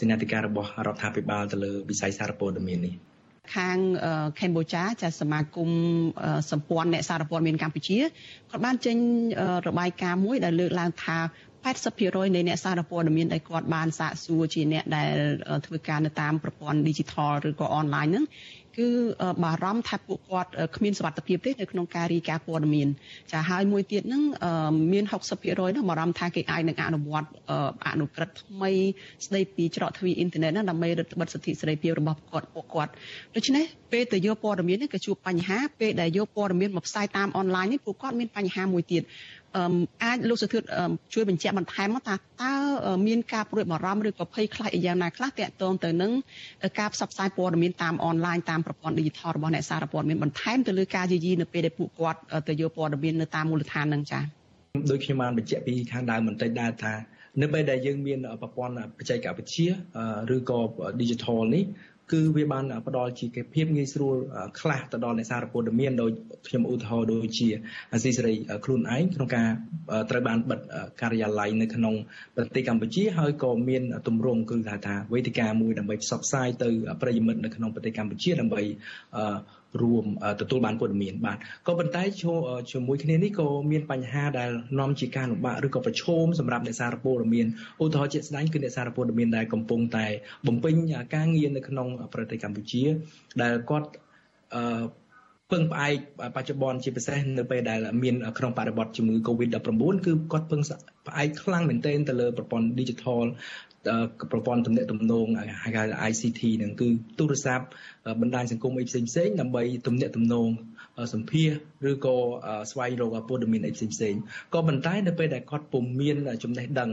សេនាធិការរបស់រដ្ឋាភិបាលទៅលើវិស័យសារព័ត៌មាននេះ ខាងកម្ពុជាចាសមាគមសម្ព័ន្ធអ្នកសារព័ត៌មានកម្ពុជាគាត់បានចេញរបាយការណ៍មួយដែលលើកឡើងថា80%នៃអ្នកសារព័ត៌មានដែលគាត់បានសាកសួរជាអ្នកដែលធ្វើការនៅតាមប្រព័ន្ធ digital ឬក៏ online ហ្នឹង គឺបារម្ភថាពួកគាត់គ្មានសុវត្ថិភាពទេនៅក្នុងការរាយការណ៍ព័ត៌មានចាហើយមួយទៀតហ្នឹងមាន60%ហ្នឹងបារម្ភថាគេអាចនឹងអនុវត្តអនុក្រឹត្យថ្មីស្ដីពីច្រកទ្វារអ៊ីនធឺណិតហ្នឹងដើម្បីរឹតបន្តឹងសិទ្ធិសេរីភាពរបស់គាត់ពួកគាត់ដូច្នេះពេលទៅយកព័ត៌មាននេះក៏ជួបបញ្ហាពេលដែលយកព័ត៌មានមកផ្សាយតាមអនឡាញនេះពួកគាត់មានបញ្ហាមួយទៀត អាចលោកសុធឿនជួយបញ្ជាក់បន្ថែមមកថាតើមានការព្រួយបារម្ភឬក៏ភ័យខ្លាចយ៉ាងណាខ្លះតាក់ទងទៅនឹងការផ្សព្វផ្សាយព័ត៌មានតាមអនឡាញតាមប្រព័ន្ធ digital របស់អ្នកសារព័ត៌មានបន្ថែមទៅលើការយាយីនៅពេលដែលពួកគាត់ទៅយកព័ត៌មាននៅតាមមូលដ្ឋានហ្នឹងចា៎ដូចខ្ញុំបានបញ្ជាក់ពីខាងដើមបន្តិចដែរថានៅពេលដែលយើងមានប្រព័ន្ធបច្ចេកវិទ្យាឬក៏ digital នេះ គឺវាបានផ្ដល់ជាភាពងាយស្រួលខ្លះទៅដល់អ្នកសារព័ត៌មានដោយខ្ញុំឧទាហរណ៍ដូចជាអាស៊ីសេរីខ្លួនឯងក្នុងការត្រូវបានបិទការិយាល័យនៅក្នុងប្រទេសកម្ពុជាហើយក៏មានទម្រង់គឺថាថាវេទិកាមួយដើម្បីផ្សព្វផ្សាយទៅប្រិយមិត្តនៅក្នុងប្រទេសកម្ពុជាដើម្បី រួមទទួលបានព័ត៌មានបាទក៏ប៉ុន្តែជាមួយគ្នានេះក៏មានបញ្ហាដែលនាំជាការលំបាកឬក៏ប្រឈមសម្រាប់អ្នកសារព័ត៌មានឧទាហរណ៍ជាក់ស្ដែងគឺអ្នកសារព័ត៌មានដែលកំពុងតែបំពេញការងារនៅក្នុងប្រទេសកម្ពុជា ដែលគាត់អឺពឹងផ្អែកបច្ចុប្បន្នជាពិសេសនៅពេលដែលមានក្នុងបរិបទជំងឺ Covid-19 គឺគាត់ពឹងផ្អែកខ្លាំងមែនទែនទៅលើប្រព័ន្ធ digital ប្រព័ន្ធទំនាក់ទំនងហៅថា ICT ហ្នឹងគឺទូរស័ព្ទបណ្ដាញសង្គមអីផ្សេងផ្សេងដើម្បីទំនាក់ទំនងសម្ភារឬក៏ស្វែងរកព័ត៌មានអីផ្សេងផ្សេងក៏ប៉ុន្តែនៅពេលដែលគាត់ពុំមានចំណេះដឹង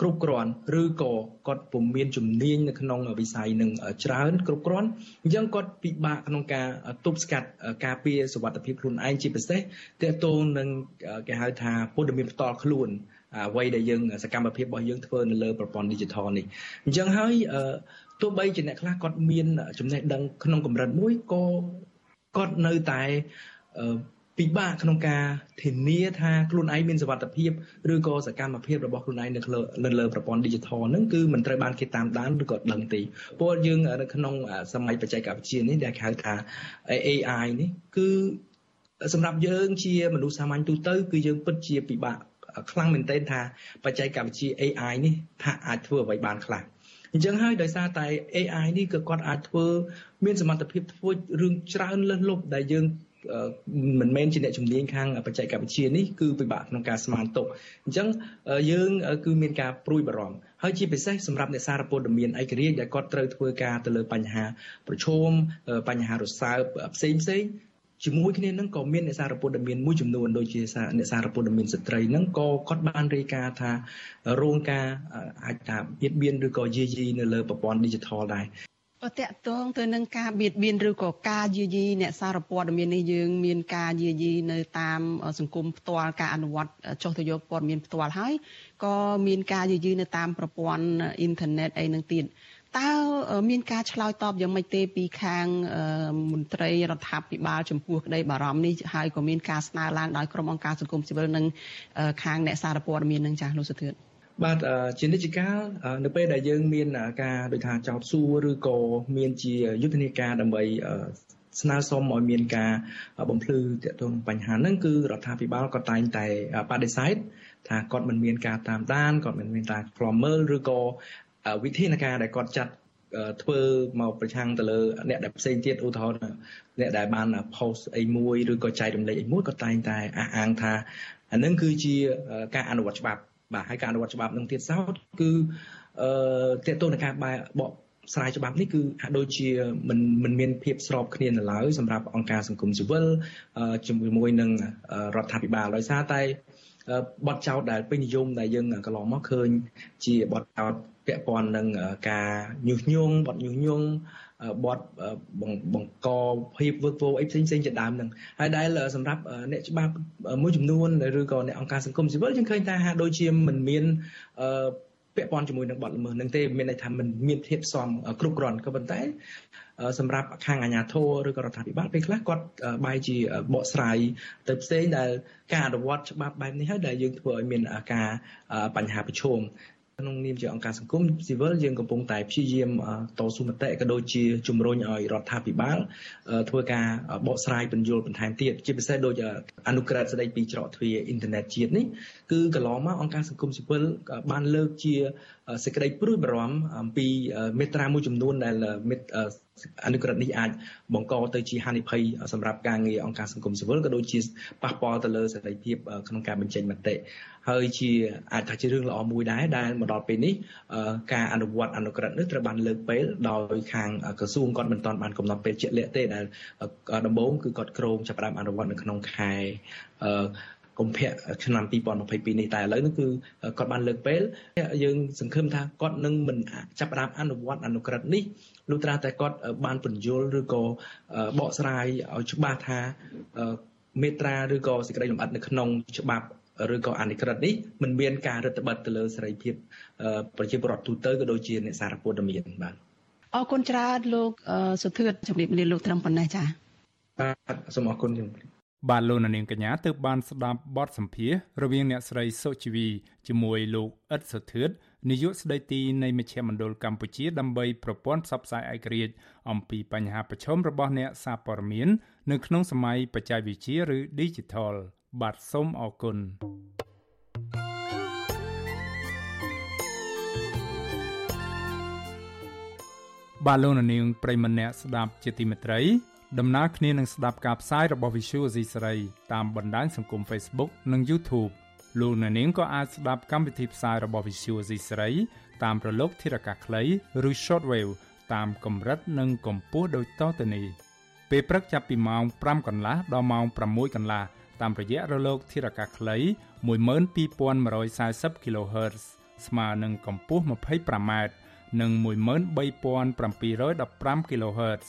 គ្រប់គ្រាន់ឬក៏គាត់ពុំមានជំនាញនៅក្នុងវិស័យនឹងច្រើនគ្រប់គ្រាន់អញ្ចឹងគាត់ពិបាកក្នុងការទប់ស្កាត់ការពារសុវត្ថិភាពខ្លួនឯងជាពិសេសទាក់ទងនឹងគេហៅថាព័ត៌មានផ្ទាល់ខ្លួន អ្វីដែលយើងសកម្មភាពរបស់យើងធ្វើនៅលើប្រព័ន្ធ digital នេះអញ្ចឹងហើយទោះបីជាអ្នកខ្លះគាត់មានចំណេះដឹងក្នុងកម្រិតមួយក៏គាត់នៅតែពិបាកក្នុងការធានាថាខ្លួនឯងមានសុវត្ថិភាពឬក៏សកម្មភាពរបស់ខ្លួនឯងនៅលើលើប្រព័ន្ធ digital ហ្នឹងគឺមិនត្រូវបានគេតាមដានឬក៏ដឹងទេព្រោះយើងនៅក្នុងសម័យបច្ចេកវិទ្យានេះដែលហៅថា AI នេះគឺសម្រាប់យើងជាមនុស្សសាមញ្ញទូទៅគឺយើងពិតជាពិបាក ខ្លាំងមែនទែនថាបច្ចេកវិទ្យា AI នេះថាអាចធ្វើអ្វីបានខ្លះអញ្ចឹងហើយដោយសារតែ AI នេះក៏គាត់អាចធ្វើមានសមត្ថភាពធ្វើរឿងច្រើនលើសលប់ដែលយើងមិនមែនជាអ្នកជំនាញខាងបច្ចេកវិទ្យានេះគឺពិបាកក្នុងការស្មានទុកអញ្ចឹងយើងគឺមានការព្រួយបារម្ភហើយជាពិសេសសម្រាប់អ្នកសារព័ត៌មានឯករាជ្យដែលគាត់ត្រូវធ្វើការទៅលើបញ្ហាប្រឈមបញ្ហារសើបផ្សេងផ្សេង ជាមួយគ្នានឹងក៏មានអ្នកសារព័ត៌មានមួយចំនួនដូចជាអ្នកសារព័ត៌មានស្ត្រីហ្នឹងក៏គាត់បានរាយការណ៍ថារងការអាចថាបៀតបៀនឬក៏យាយីនៅលើប្រព័ន្ធ digital ដែរតកតងទៅនឹងការបៀតបៀនឬក៏ការយាយីអ្នកសារព័ត៌មាននេះយើងមានការយាយីនៅតាមសង្គមផ្ទាល់ការអនុវត្តចុះទៅយកព័ត៌មានផ្ទាល់ហើយក៏មានការយាយីនៅតាមប្រព័ន្ធអ៊ីនធឺណិតអីនឹងទៀត តើមានការឆ្លើយតបយ៉ាងម៉េចទេពីខាងមន្ត្រីរដ្ឋាភិបាលចំពោះក្តីបារម្ភនេះហើយក៏មានការស្នើឡើងដោយក្រុមអង្គការសង្គមស៊ីវិលនិងខាងអ្នកសារព័ត៌មាននឹងចាស់លោកសុធឿនបាទជានិច្ចកាលនៅពេលដែលយើងមានការដូចថាចោតសួរឬក៏មានជាយុទ្ធនាការដើម្បីស្នើសុំឲ្យមានការបំភ្លឺទាក់ទងបញ្ហាហ្នឹងគឺរដ្ឋាភិបាលក៏តែងតែបដិសេធថាគាត់មិនមានការតាមដានគាត់មិនមានការខ្លាំមើលឬក៏ វិធានការដែលគាត់ចាត់ធ្វើមកប្រឆាំងទៅលើអ្នកដែលផ្សេងទៀតឧទាហរណ៍អ្នកដែលបាន post អីមួយឬក៏ចែករំលែកអីមួយក៏តែងតែអះអាងថាអានឹងគឺជាការអនុវត្តច្បាប់បាទហើយការអនុវត្តច្បាប់នឹងទៀតសោតគឺអឺតេតតនឹងការបកបកស្រាយច្បាប់នេះគឺហាក់ដូចជាមិនមិនមានភាពស្របគ្នានៅឡើយសម្រាប់អង្គការសង្គមស៊ីវិលជាមួយនឹងរដ្ឋាភិបាលដោយសារតែបទចោតដែលពេញនិយមដែលយើងកន្លងមកឃើញជាបទចោត ពាក់ព័ន្ធនឹងការញុះញង់បទញុះញង់បទបង្កភាពវឹកវរអីផ្សេងផ្សេងជាដើមហ្នឹងហើយដែលសម្រាប់អ្នកច្បាប់មួយចំនួនឬក៏អ្នកអង្គការសង្គមស៊ីវិលយើងឃើញថាហាក់ដូចជាមិនមានអឺពាក់ព័ន្ធជាមួយនឹងបទល្មើសនឹងទេមានន័យថាมันមានភាពសមគ្រប់គ្រាន់ក៏ប៉ុន្តែសម្រាប់ខាងអាជ្ញាធរឬក៏រដ្ឋាភិបាលពេលខ្លះគាត់បែរជាបកស្រាយទៅផ្សេងដែលការអនុវត្តច្បាប់បែបនេះហើយដែលយើងធ្វើឲ្យមានការបញ្ហាប្រឈម ក្នុងនាមជាអង្គការសង្គមស៊ីវិលយើងកំពុងតែព្យាយាមតស៊ូមតិក៏ដូចជាជំរុញឲ្យរដ្ឋាភិបាលធ្វើការបកស្រាយបញ្យលបន្ថែមទៀតជាពិសេសដូចអនុក្រឹត្យស្តីពីច្រកទ្វារអ៊ីនធឺណិតជាតិនេះគឺកន្លងមកអង្គការសង្គមស៊ីវិលបានលើកជា សេចក្តីព្រួយបារម្ភអំពីមេត្រាមួយចំនួនដែលអនុក្រឹត្យនេះអាចបង្កទៅជាហានិភ័យសម្រាប់ការងារអង្គការសង្គមស៊ីវិលក៏ដូចជាប៉ះពាល់ទៅលើសេរីភាពក្នុងការបញ្ចេញមតិហើយជាអាចថាជារឿងល្អមួយដែរដែលមកដល់ពេលនេះការអនុវត្តអនុក្រឹត្យនេះត្រូវបានលើកពេលដោយខាងក្រសួងគាត់មិនទាន់បានកំណត់ពេលជាក់លាក់ទេដែលដំបូងគឺគាត់ក្រងចាប់ផ្ដើមអនុវត្តនៅក្នុងខែ កុម្ភៈឆ្នាំ2022នេះតែឥឡូវនេះគឺគាត់បានលើកពេលយើងសង្ឃឹមថាគាត់នឹងមិនចាប់ផ្ដើមអនុវត្តអនុក្រឹត្យនេះលុះត្រាតែគាត់បានបញ្យលឬក៏បកស្រាយឲ្យច្បាស់ថាមេត្រាឬក៏សេចក្តីលម្អិតនៅក្នុងច្បាប់ឬក៏អនុក្រឹត្យនេះមិនមានការរឹតបន្តឹងទៅលើសេរីភាពប្រជាពលរដ្ឋទូទៅក៏ដូចជាអ្នកសារព័ត៌មានបាទអរគុណច្រើនលោកសុធឿនជំរាបលាលោកត្រឹមប៉ុណ្ណេះចា៎បាទសូមអរគុណជំរាប បាទលោកនាងកញ្ញាទើបបានស្ដាប់បទសម្ភាសរវាងអ្នកស្រីសុជីវីជាមួយលោកអ៊ិតសុធឿននាយកស្ដីទីនៃមជ្ឈមណ្ឌលកម្ពុជាដើម្បីប្រព័ន្ធផ្សព្វផ្សាយឯករាជ្យអំពីបញ្ហាប្រឈមរបស់អ្នកសារព័ត៌មាននៅក្នុងសម័យបច្ចេកវិទ្យាឬ Digital បាទសូមអរគុណបាទលោកនាងប្រិមម្នាក់ស្ដាប់ជាទីមេត្រី ដំណើរគ្នានឹងស្ដាប់ការផ្សាយរបស់ Visual Asia សេរីតាមបណ្ដាញសង្គម Facebook និង YouTube លោកអ្នកនាងក៏អាចស្ដាប់កម្មវិធីផ្សាយរបស់ Visual Asia សេរីតាមប្រឡោកធារកាសខ្លីឬ Shortwave តាមកម្រិតនិងកម្ពស់ដូចតទៅនេះពេលព្រឹកចាប់ពីម៉ោង5កន្លះដល់ម៉ោង6កន្លះតាមរយៈរលកធារកាសខ្លី12140 kHz ស្មើនឹងកម្ពស់ 25m និង13715 kHz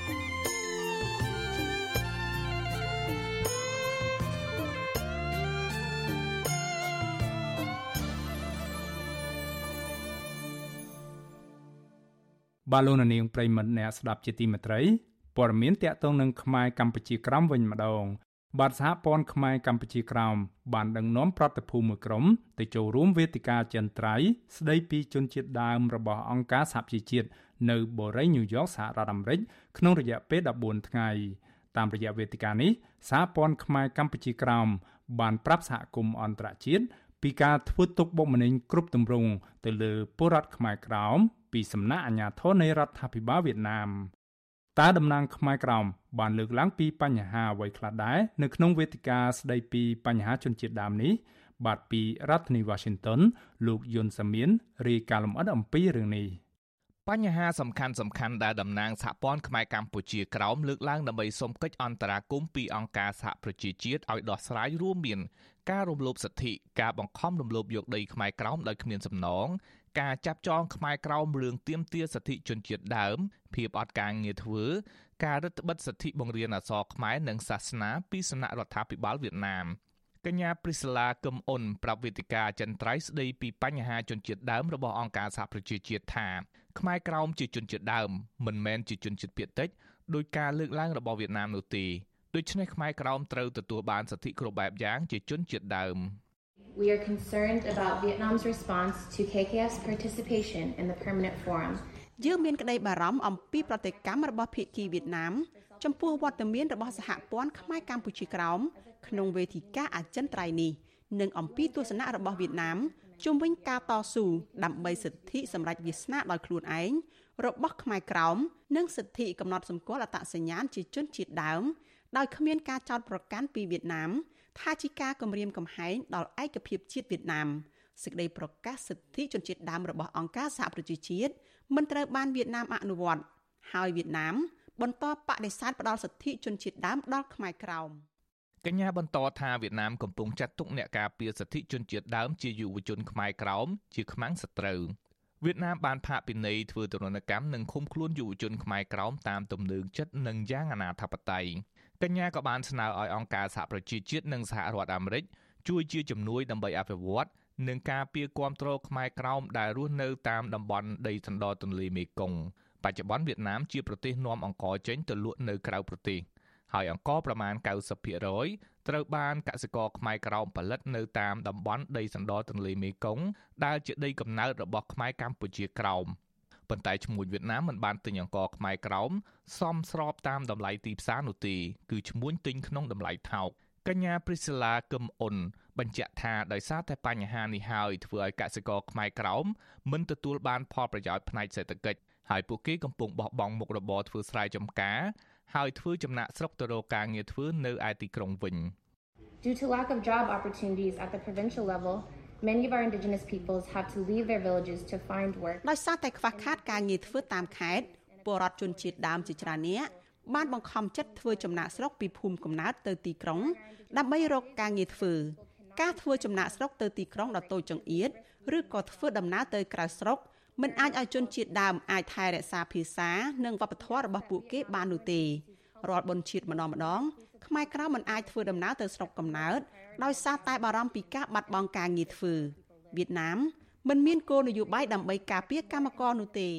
បាទលោកនាងប្រិមត្តអ្នកស្ដាប់ជាទីមេត្រីព័ត៌មានតកតងនឹងខ្មែរកម្ពុជាក្រោមវិញម្ដងបាទសហព័ន្ធខ្មែរកម្ពុជាក្រោមបានដឹកនាំប្រតិភូមួយក្រុមទៅចូលរួមវេទិកាចិនត្រៃស្ដីពីជនជាតិដើមរបស់អង្គការសហប្រជាជាតិនៅបូរីញូវយ៉កសហរដ្ឋអាមេរិកក្នុងរយៈពេល14ថ្ងៃតាមរយៈវេទិកានេះសហព័ន្ធខ្មែរកម្ពុជាក្រោមបានប្រាប់សហគមន៍អន្តរជាតិពីការធ្វើទុកបុកម្នេញគ្រប់ទម្រង់ទៅលើពលរដ្ឋខ្មែរក្រោម ពីសំណាក់អាជ្ញាធរនៃរដ្ឋាភិបាលវៀតណាមតើតំណាងខ្មែរក្រោមបានលើកឡើងពីបញ្ហាអ្វីខ្លះដែរនៅក្នុងវេទិកាស្ដីពីបញ្ហាជនជាតិដើមនេះបាទពីរដ្ឋធានី Washington លោកយុនសាមៀនរាយការណ៍លម្អិតអំពីរឿងនេះបញ្ហាសំខាន់សំខាន់ដែលតំណាងសហព័ន្ធខ្មែរកម្ពុជាក្រោមលើកឡើងដើម្បីសុំកិច្ចអន្តរាគមន៍ពីអង្គការសហប្រជាជាតិឲ្យដោះស្រាយរួមមាន ការរំលោភសិទ្ធិការបង្ខំរំលោភយកដីខ្មែរក្រោមដោយគ្មានសំណង ការចាប់ចងខ្មែរក្រោមរឿងទៀមទាសិទ្ធិជនជាតិដើម ភាពអត់ការងារធ្វើ ការរឹតបន្តឹងសិទ្ធិបង្រៀនអក្សរខ្មែរនិងសាសនាពីសំណាក់រដ្ឋាភិបាលវៀតណាមកញ្ញាព្រីស្លាកឹមអ៊ុនប្រាប់វេទិកាចិនត្រៃស្ដីពីបញ្ហាជនជាតិដើមរបស់អង្គការសហប្រជាជាតិថាខ្មែរក្រោមជាជនជាតិដើមមិនមែនជាជនជាតិភាគតិចដោយការលើកឡើងរបស់វៀតណាមនោះទេដូច្នេះខ្មែរក្រោមត្រូវទទួលបានសិទ្ធិគ្រប់បែបយ៉ាងជាជនជាតិដើម។ We are concerned about Vietnam's response to KKF's participation in the permanent forum. យើងមានក្តីបារម្ភអំពីប្រតិកម្មរបស់ភាគីវៀតណាមចំពោះវត្តមានរបស់សហព័ន្ធខ្មែរកម្ពុជាក្រោមក្នុងវេទិកាអចិន្ត្រៃយ៍នេះនិងអំពីទស្សនៈរបស់វៀតណាមជុំវិញការតស៊ូដើម្បីសិទ្ធិសម្រេចវាសនាដោយខ្លួនឯងរបស់ខ្មែរក្រោមនិងសិទ្ធិកំណត់សម្គាល់អត្តសញ្ញាណជាជនជាតិដើមដោយគ្មានការចោទប្រកាន់ពីវៀតណាម ថាជាការគំរាមកំហែងដល់ឯកភាពជាតិវៀតណាមសេចក្តីប្រកាសសិទ្ធិជនជាតិដើមរបស់អង្គការសហប្រជាជាតិមិនត្រូវបានវៀតណាមអនុវត្តហើយវៀតណាម បន្តបដិសេធផ្ដល់សិទ្ធិជនជាតិដើមដល់ខ្មែរក្រោមកញ្ញាបន្តថាវៀតណាមកំពុងចាត់ទុកអ្នកការពារសិទ្ធិជនជាតិដើមជាយុវជនខ្មែរក្រោមជាខ្មាំងសត្រូវវៀតណាមបានផាកពិន័យធ្វើទរណកម្មនិងឃុំខ្លួនយុវជនខ្មែរក្រោមតាមទំនើងចិត្តនិងយ៉ាងអនាធបត័យ កញ្ញាក៏បានស្នើឲ្យអង្គការសហប្រជាជាតិនិងសហរដ្ឋអាមេរិកជួយជាជំនួយដើម្បីអភិវឌ្ឍនិងការពារគាំទ្រខ្មែរក្រោមដែលរស់នៅតាមតំបន់ដីសណ្ដទន្លេមេគង្គបច្ចុប្បន្នវៀតណាមជាប្រទេសនាំអង្ករចេញទៅលក់នៅក្រៅប្រទេសហើយអង្ករប្រមាណ90%ត្រូវបានកសិករខ្មែរក្រោមផលិតនៅតាមតំបន់ដីសណ្ដទន្លេមេគង្គដែលជាដីកំណើតរបស់ខ្មែរកម្ពុជាក្រោម ប៉ុន្តែឈ្មួញវៀតណាមមិនបានទិញអង្ករខ្មែរក្រោមសមស្របតាមតម្លៃទីផ្សារនោះទេគឺឈ្មួញទិញក្នុងតម្លៃថោកកញ្ញាព្រីស៊ីឡាកឹមអ៊ុនបញ្ជាក់ថាដោយសារតែបញ្ហានេះហើយធ្វើឲ្យកសិករខ្មែរក្រោមមិនទទួលបានផលប្រយោជន៍ផ្នែកសេដ្ឋកិច្ចហើយពួកគេកំពុងបោះបង់មុខរបរធ្វើស្រែចម្ការហើយធ្វើចំណាក់ស្រុកទៅរកការងារធ្វើនៅឯទីក្រុងវិញ Due to lack of job opportunities at the provincial level many of our indigenous peoples have to leave their villages to find work ដោយសារតែខ្វះខាតការងារធ្វើតាមខេត្តពលរដ្ឋជនជាតិដើមជាច្រើននាក់បានបង្ខំចិត្តធ្វើចំណាក់ស្រុកពីភូមិកំណើតទៅទីក្រុង ដើម្បីរកការងារធ្វើ ការធ្វើចំណាក់ស្រុកទៅទីក្រុងដ៏តូចចង្អៀតឬក៏ធ្វើដំណើរទៅក្រៅស្រុកមិនអាចឲ្យជនជាតិដើមអាចថែរក្សាភាសា និងវប្បធម៌របស់ពួកគេបាននោះទេរាល់បុណ្យជាតិម្ដងម្ដង ខ្មែរក្រៅមិនអាចធ្វើដំណើរទៅស្រុកកំណើតដោយសារតែបារម្ភពីការបាត់បង់ការងារធ្វើវៀតណាមមិនមានគោលនយោបាយដើម្បីការពារកម្មករនោះទេ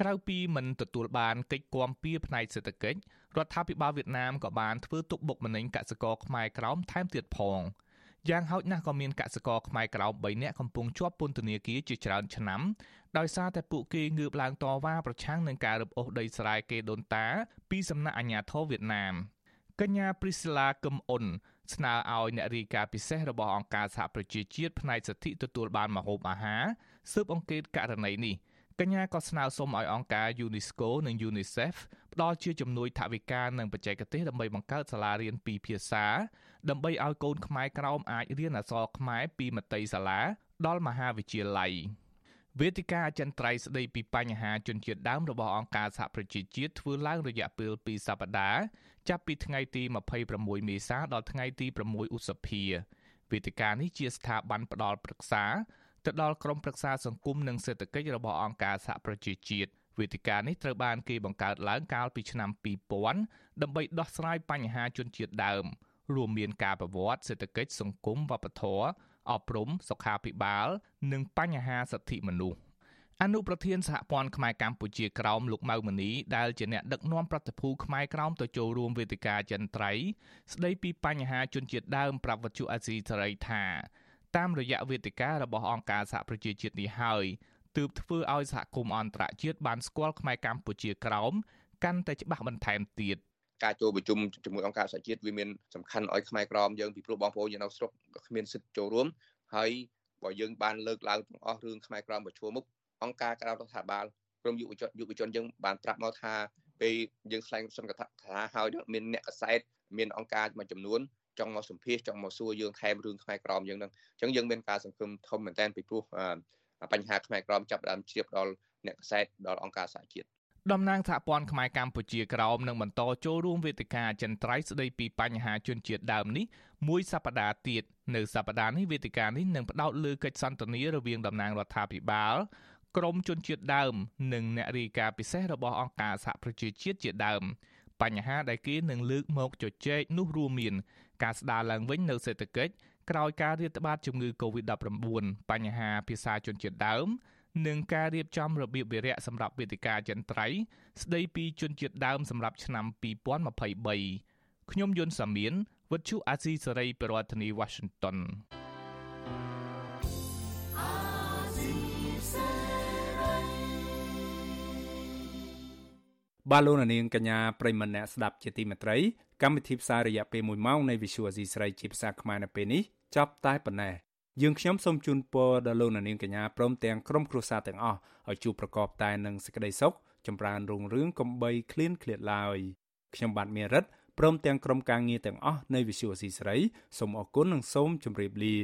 ក្រៅពីមិនទទួលបានកិច្ចគាំពៀផ្នែកសេដ្ឋកិច្ចរដ្ឋាភិបាលវៀតណាមក៏បានធ្វើទុកបុកម្នេញកសិករខ្មែរក្រោមថែមទៀតផងយ៉ាងហោចណាស់ក៏មានកសិករខ្មែរក្រោម3នាក់កំពុងជាប់ពន្ធនាគារជាច្រើនឆ្នាំដោយសារតែពួកគេងើបឡើងតវ៉ាប្រឆាំងនឹងការរឹបអូសដីស្រែគេដូនតាពីសំណាក់អាជ្ញាធរវៀតណាម កញ្ញាព្រីស្លាកឹមអ៊ុនស្នើឲ្យអ្នករាយការណ៍ពិសេសរបស់អង្គការសហប្រជាជាតិផ្នែកសិទ្ធិទទួលបានម្ហូបអាហារស៊ើបអង្កេតករណីនេះកញ្ញាក៏ស្នើសុំឲ្យអង្គការ UNESCO និង UNICEF ផ្ដល់ជាជំនួយថវិកានិងបច្ចេកទេសដើម្បីបង្កើតសាលារៀនពីរភាសា ដើម្បីឲ្យកូនខ្មែរក្រោមអាចរៀនអក្សរខ្មែរពីមត្តេយសាលា ដល់មហាវិទ្យាល័យវេទិកាអចិន្ត្រៃយ៍ស្ដីពីបញ្ហាជនជាតិដើមរបស់អង្គការសហប្រជាជាតិធ្វើឡើងរយៈពេល2សប្តាហ៍ ចាប់ពីថ្ងៃទី26មេសាដល់ថ្ងៃទី6ឧសភាវេទិកានេះជាស្ថាប័នផ្ដល់ប្រឹក្សាទៅដល់ក្រមប្រឹក្សាសង្គមនិងសេដ្ឋកិច្ចរបស់អង្គការសហប្រជាជាតិវេទិកានេះត្រូវបានគេបង្កើតឡើងកាលពីឆ្នាំ2000ដើម្បីដោះស្រាយបញ្ហាជនជាតិដើម រួមមានការប្រវត្តិសេដ្ឋកិច្ចសង្គមវប្បធម៌អប់រំសុខាភិបាល និងបញ្ហាសិទ្ធិមនុស្ស អនុប្រធានសហព័ន្ធខ្មែរកម្ពុជាក្រោមលោកម៉ៅមនីដែលជាអ្នកដឹកនាំប្រតិភូខ្មែរក្រោមទៅចូលរួមវេទិកាចន្ទ្រៃស្ដីពីបញ្ហាជនជាតិដើមប្រាប់វិទ្យុអាស៊ីសេរីថាតាមរយៈវេទិការបស់អង្គការសហប្រជាជាតិនេះហើយទើបធ្វើឲ្យសហគមន៍អន្តរជាតិបានស្គាល់ខ្មែរកម្ពុជាក្រោមកាន់តែច្បាស់បន្ថែមទៀតការចូលប្រជុំជាមួយអង្គការសហជាតិវាមានសំខាន់ឲ្យខ្មែរក្រមយើងពីព្រោះបងប្អូនយើងនៅស្រុកគ្មានសិទ្ធិចូលរួមហើយបើយើងបានលើកឡើងទាំងអស់រឿងខ្មែរក្រមប្រឈមមុខ អង្គការក្រៅរដ្ឋាភិបាលក្រុមយុវជនយុវជនយើងបានប្រាប់មកថាពេលយើងខ្លែងសន្និដ្ឋានថាហើយមានអ្នកកសែតមានអង្គការមួយចំនួនចង់មកសម្ភាសចង់មកសួរយើងខែមរឿងខ្មែរក្រមយើងនឹងអញ្ចឹងយើងមានការសង្ឃឹមធំមែនទែនពីព្រោះបញ្ហាខ្មែរក្រមចាប់ដើមជ្រាបដល់អ្នកកសែតដល់អង្គការសហជាតិតំណាងសហព័ន្ធខ្មែរកម្ពុជាក្រោមនឹងបន្តចូលរួមវេទិកាអចិន្ត្រៃយ៍ស្ដីពីបញ្ហាជនជាតិដើមនេះមួយសប្តាហ៍ទៀតនៅសប្តាហ៍នេះវេទិកានេះនឹងផ្ដោតលើកិច្ចសន្ទនារវាងតំណាងរដ្ឋាភិបាល ក្រមជនជាតិដើម និងអ្នករាយការណ៍ពិសេសរបស់អង្គការសហប្រជាជាតិជាដើមបញ្ហាដែលគេនឹងលើកមកជជែកនោះរួមមាន ការស្ដារឡើងវិញនៅសេដ្ឋកិច្ចក្រោយការរាតត្បាតជំងឺ Covid-19 បញ្ហាភាសាជនជាតិដើម និងការរៀបចំរបៀបវារៈសម្រាប់វេទិកាចន្ទ្រៃស្ដីពីជនជាតិដើមសម្រាប់ឆ្នាំ2023ខ្ញុំយុនសាមៀនវិទ្យុអាស៊ីសេរីប្រធានាធិបតី Washington បាទលោកនាងកញ្ញាប្រិមម្នាក់ស្ដាប់ជាទីមេត្រីកម្មវិធីផ្សាយរយៈពេល1ម៉ោងនៃ Visual Asia ស្រីជាភាសាខ្មែរនៅពេលនេះចប់តែប៉ុណ្ណេះយើងខ្ញុំសូមជូនពរដល់លោកនាងកញ្ញាព្រមទាំងក្រុមគ្រួសារទាំងអស់ឲ្យជួបប្រកបតែនឹងសេចក្តីសុខចម្រើនរុងរឿងកំបីគ្លៀនគ្លាតឡើយខ្ញុំបាទមេរិតព្រមទាំងក្រុមការងារទាំងអស់នៃ Visual C ស្រីសូមអរគុណនិងសូមជម្រាបលា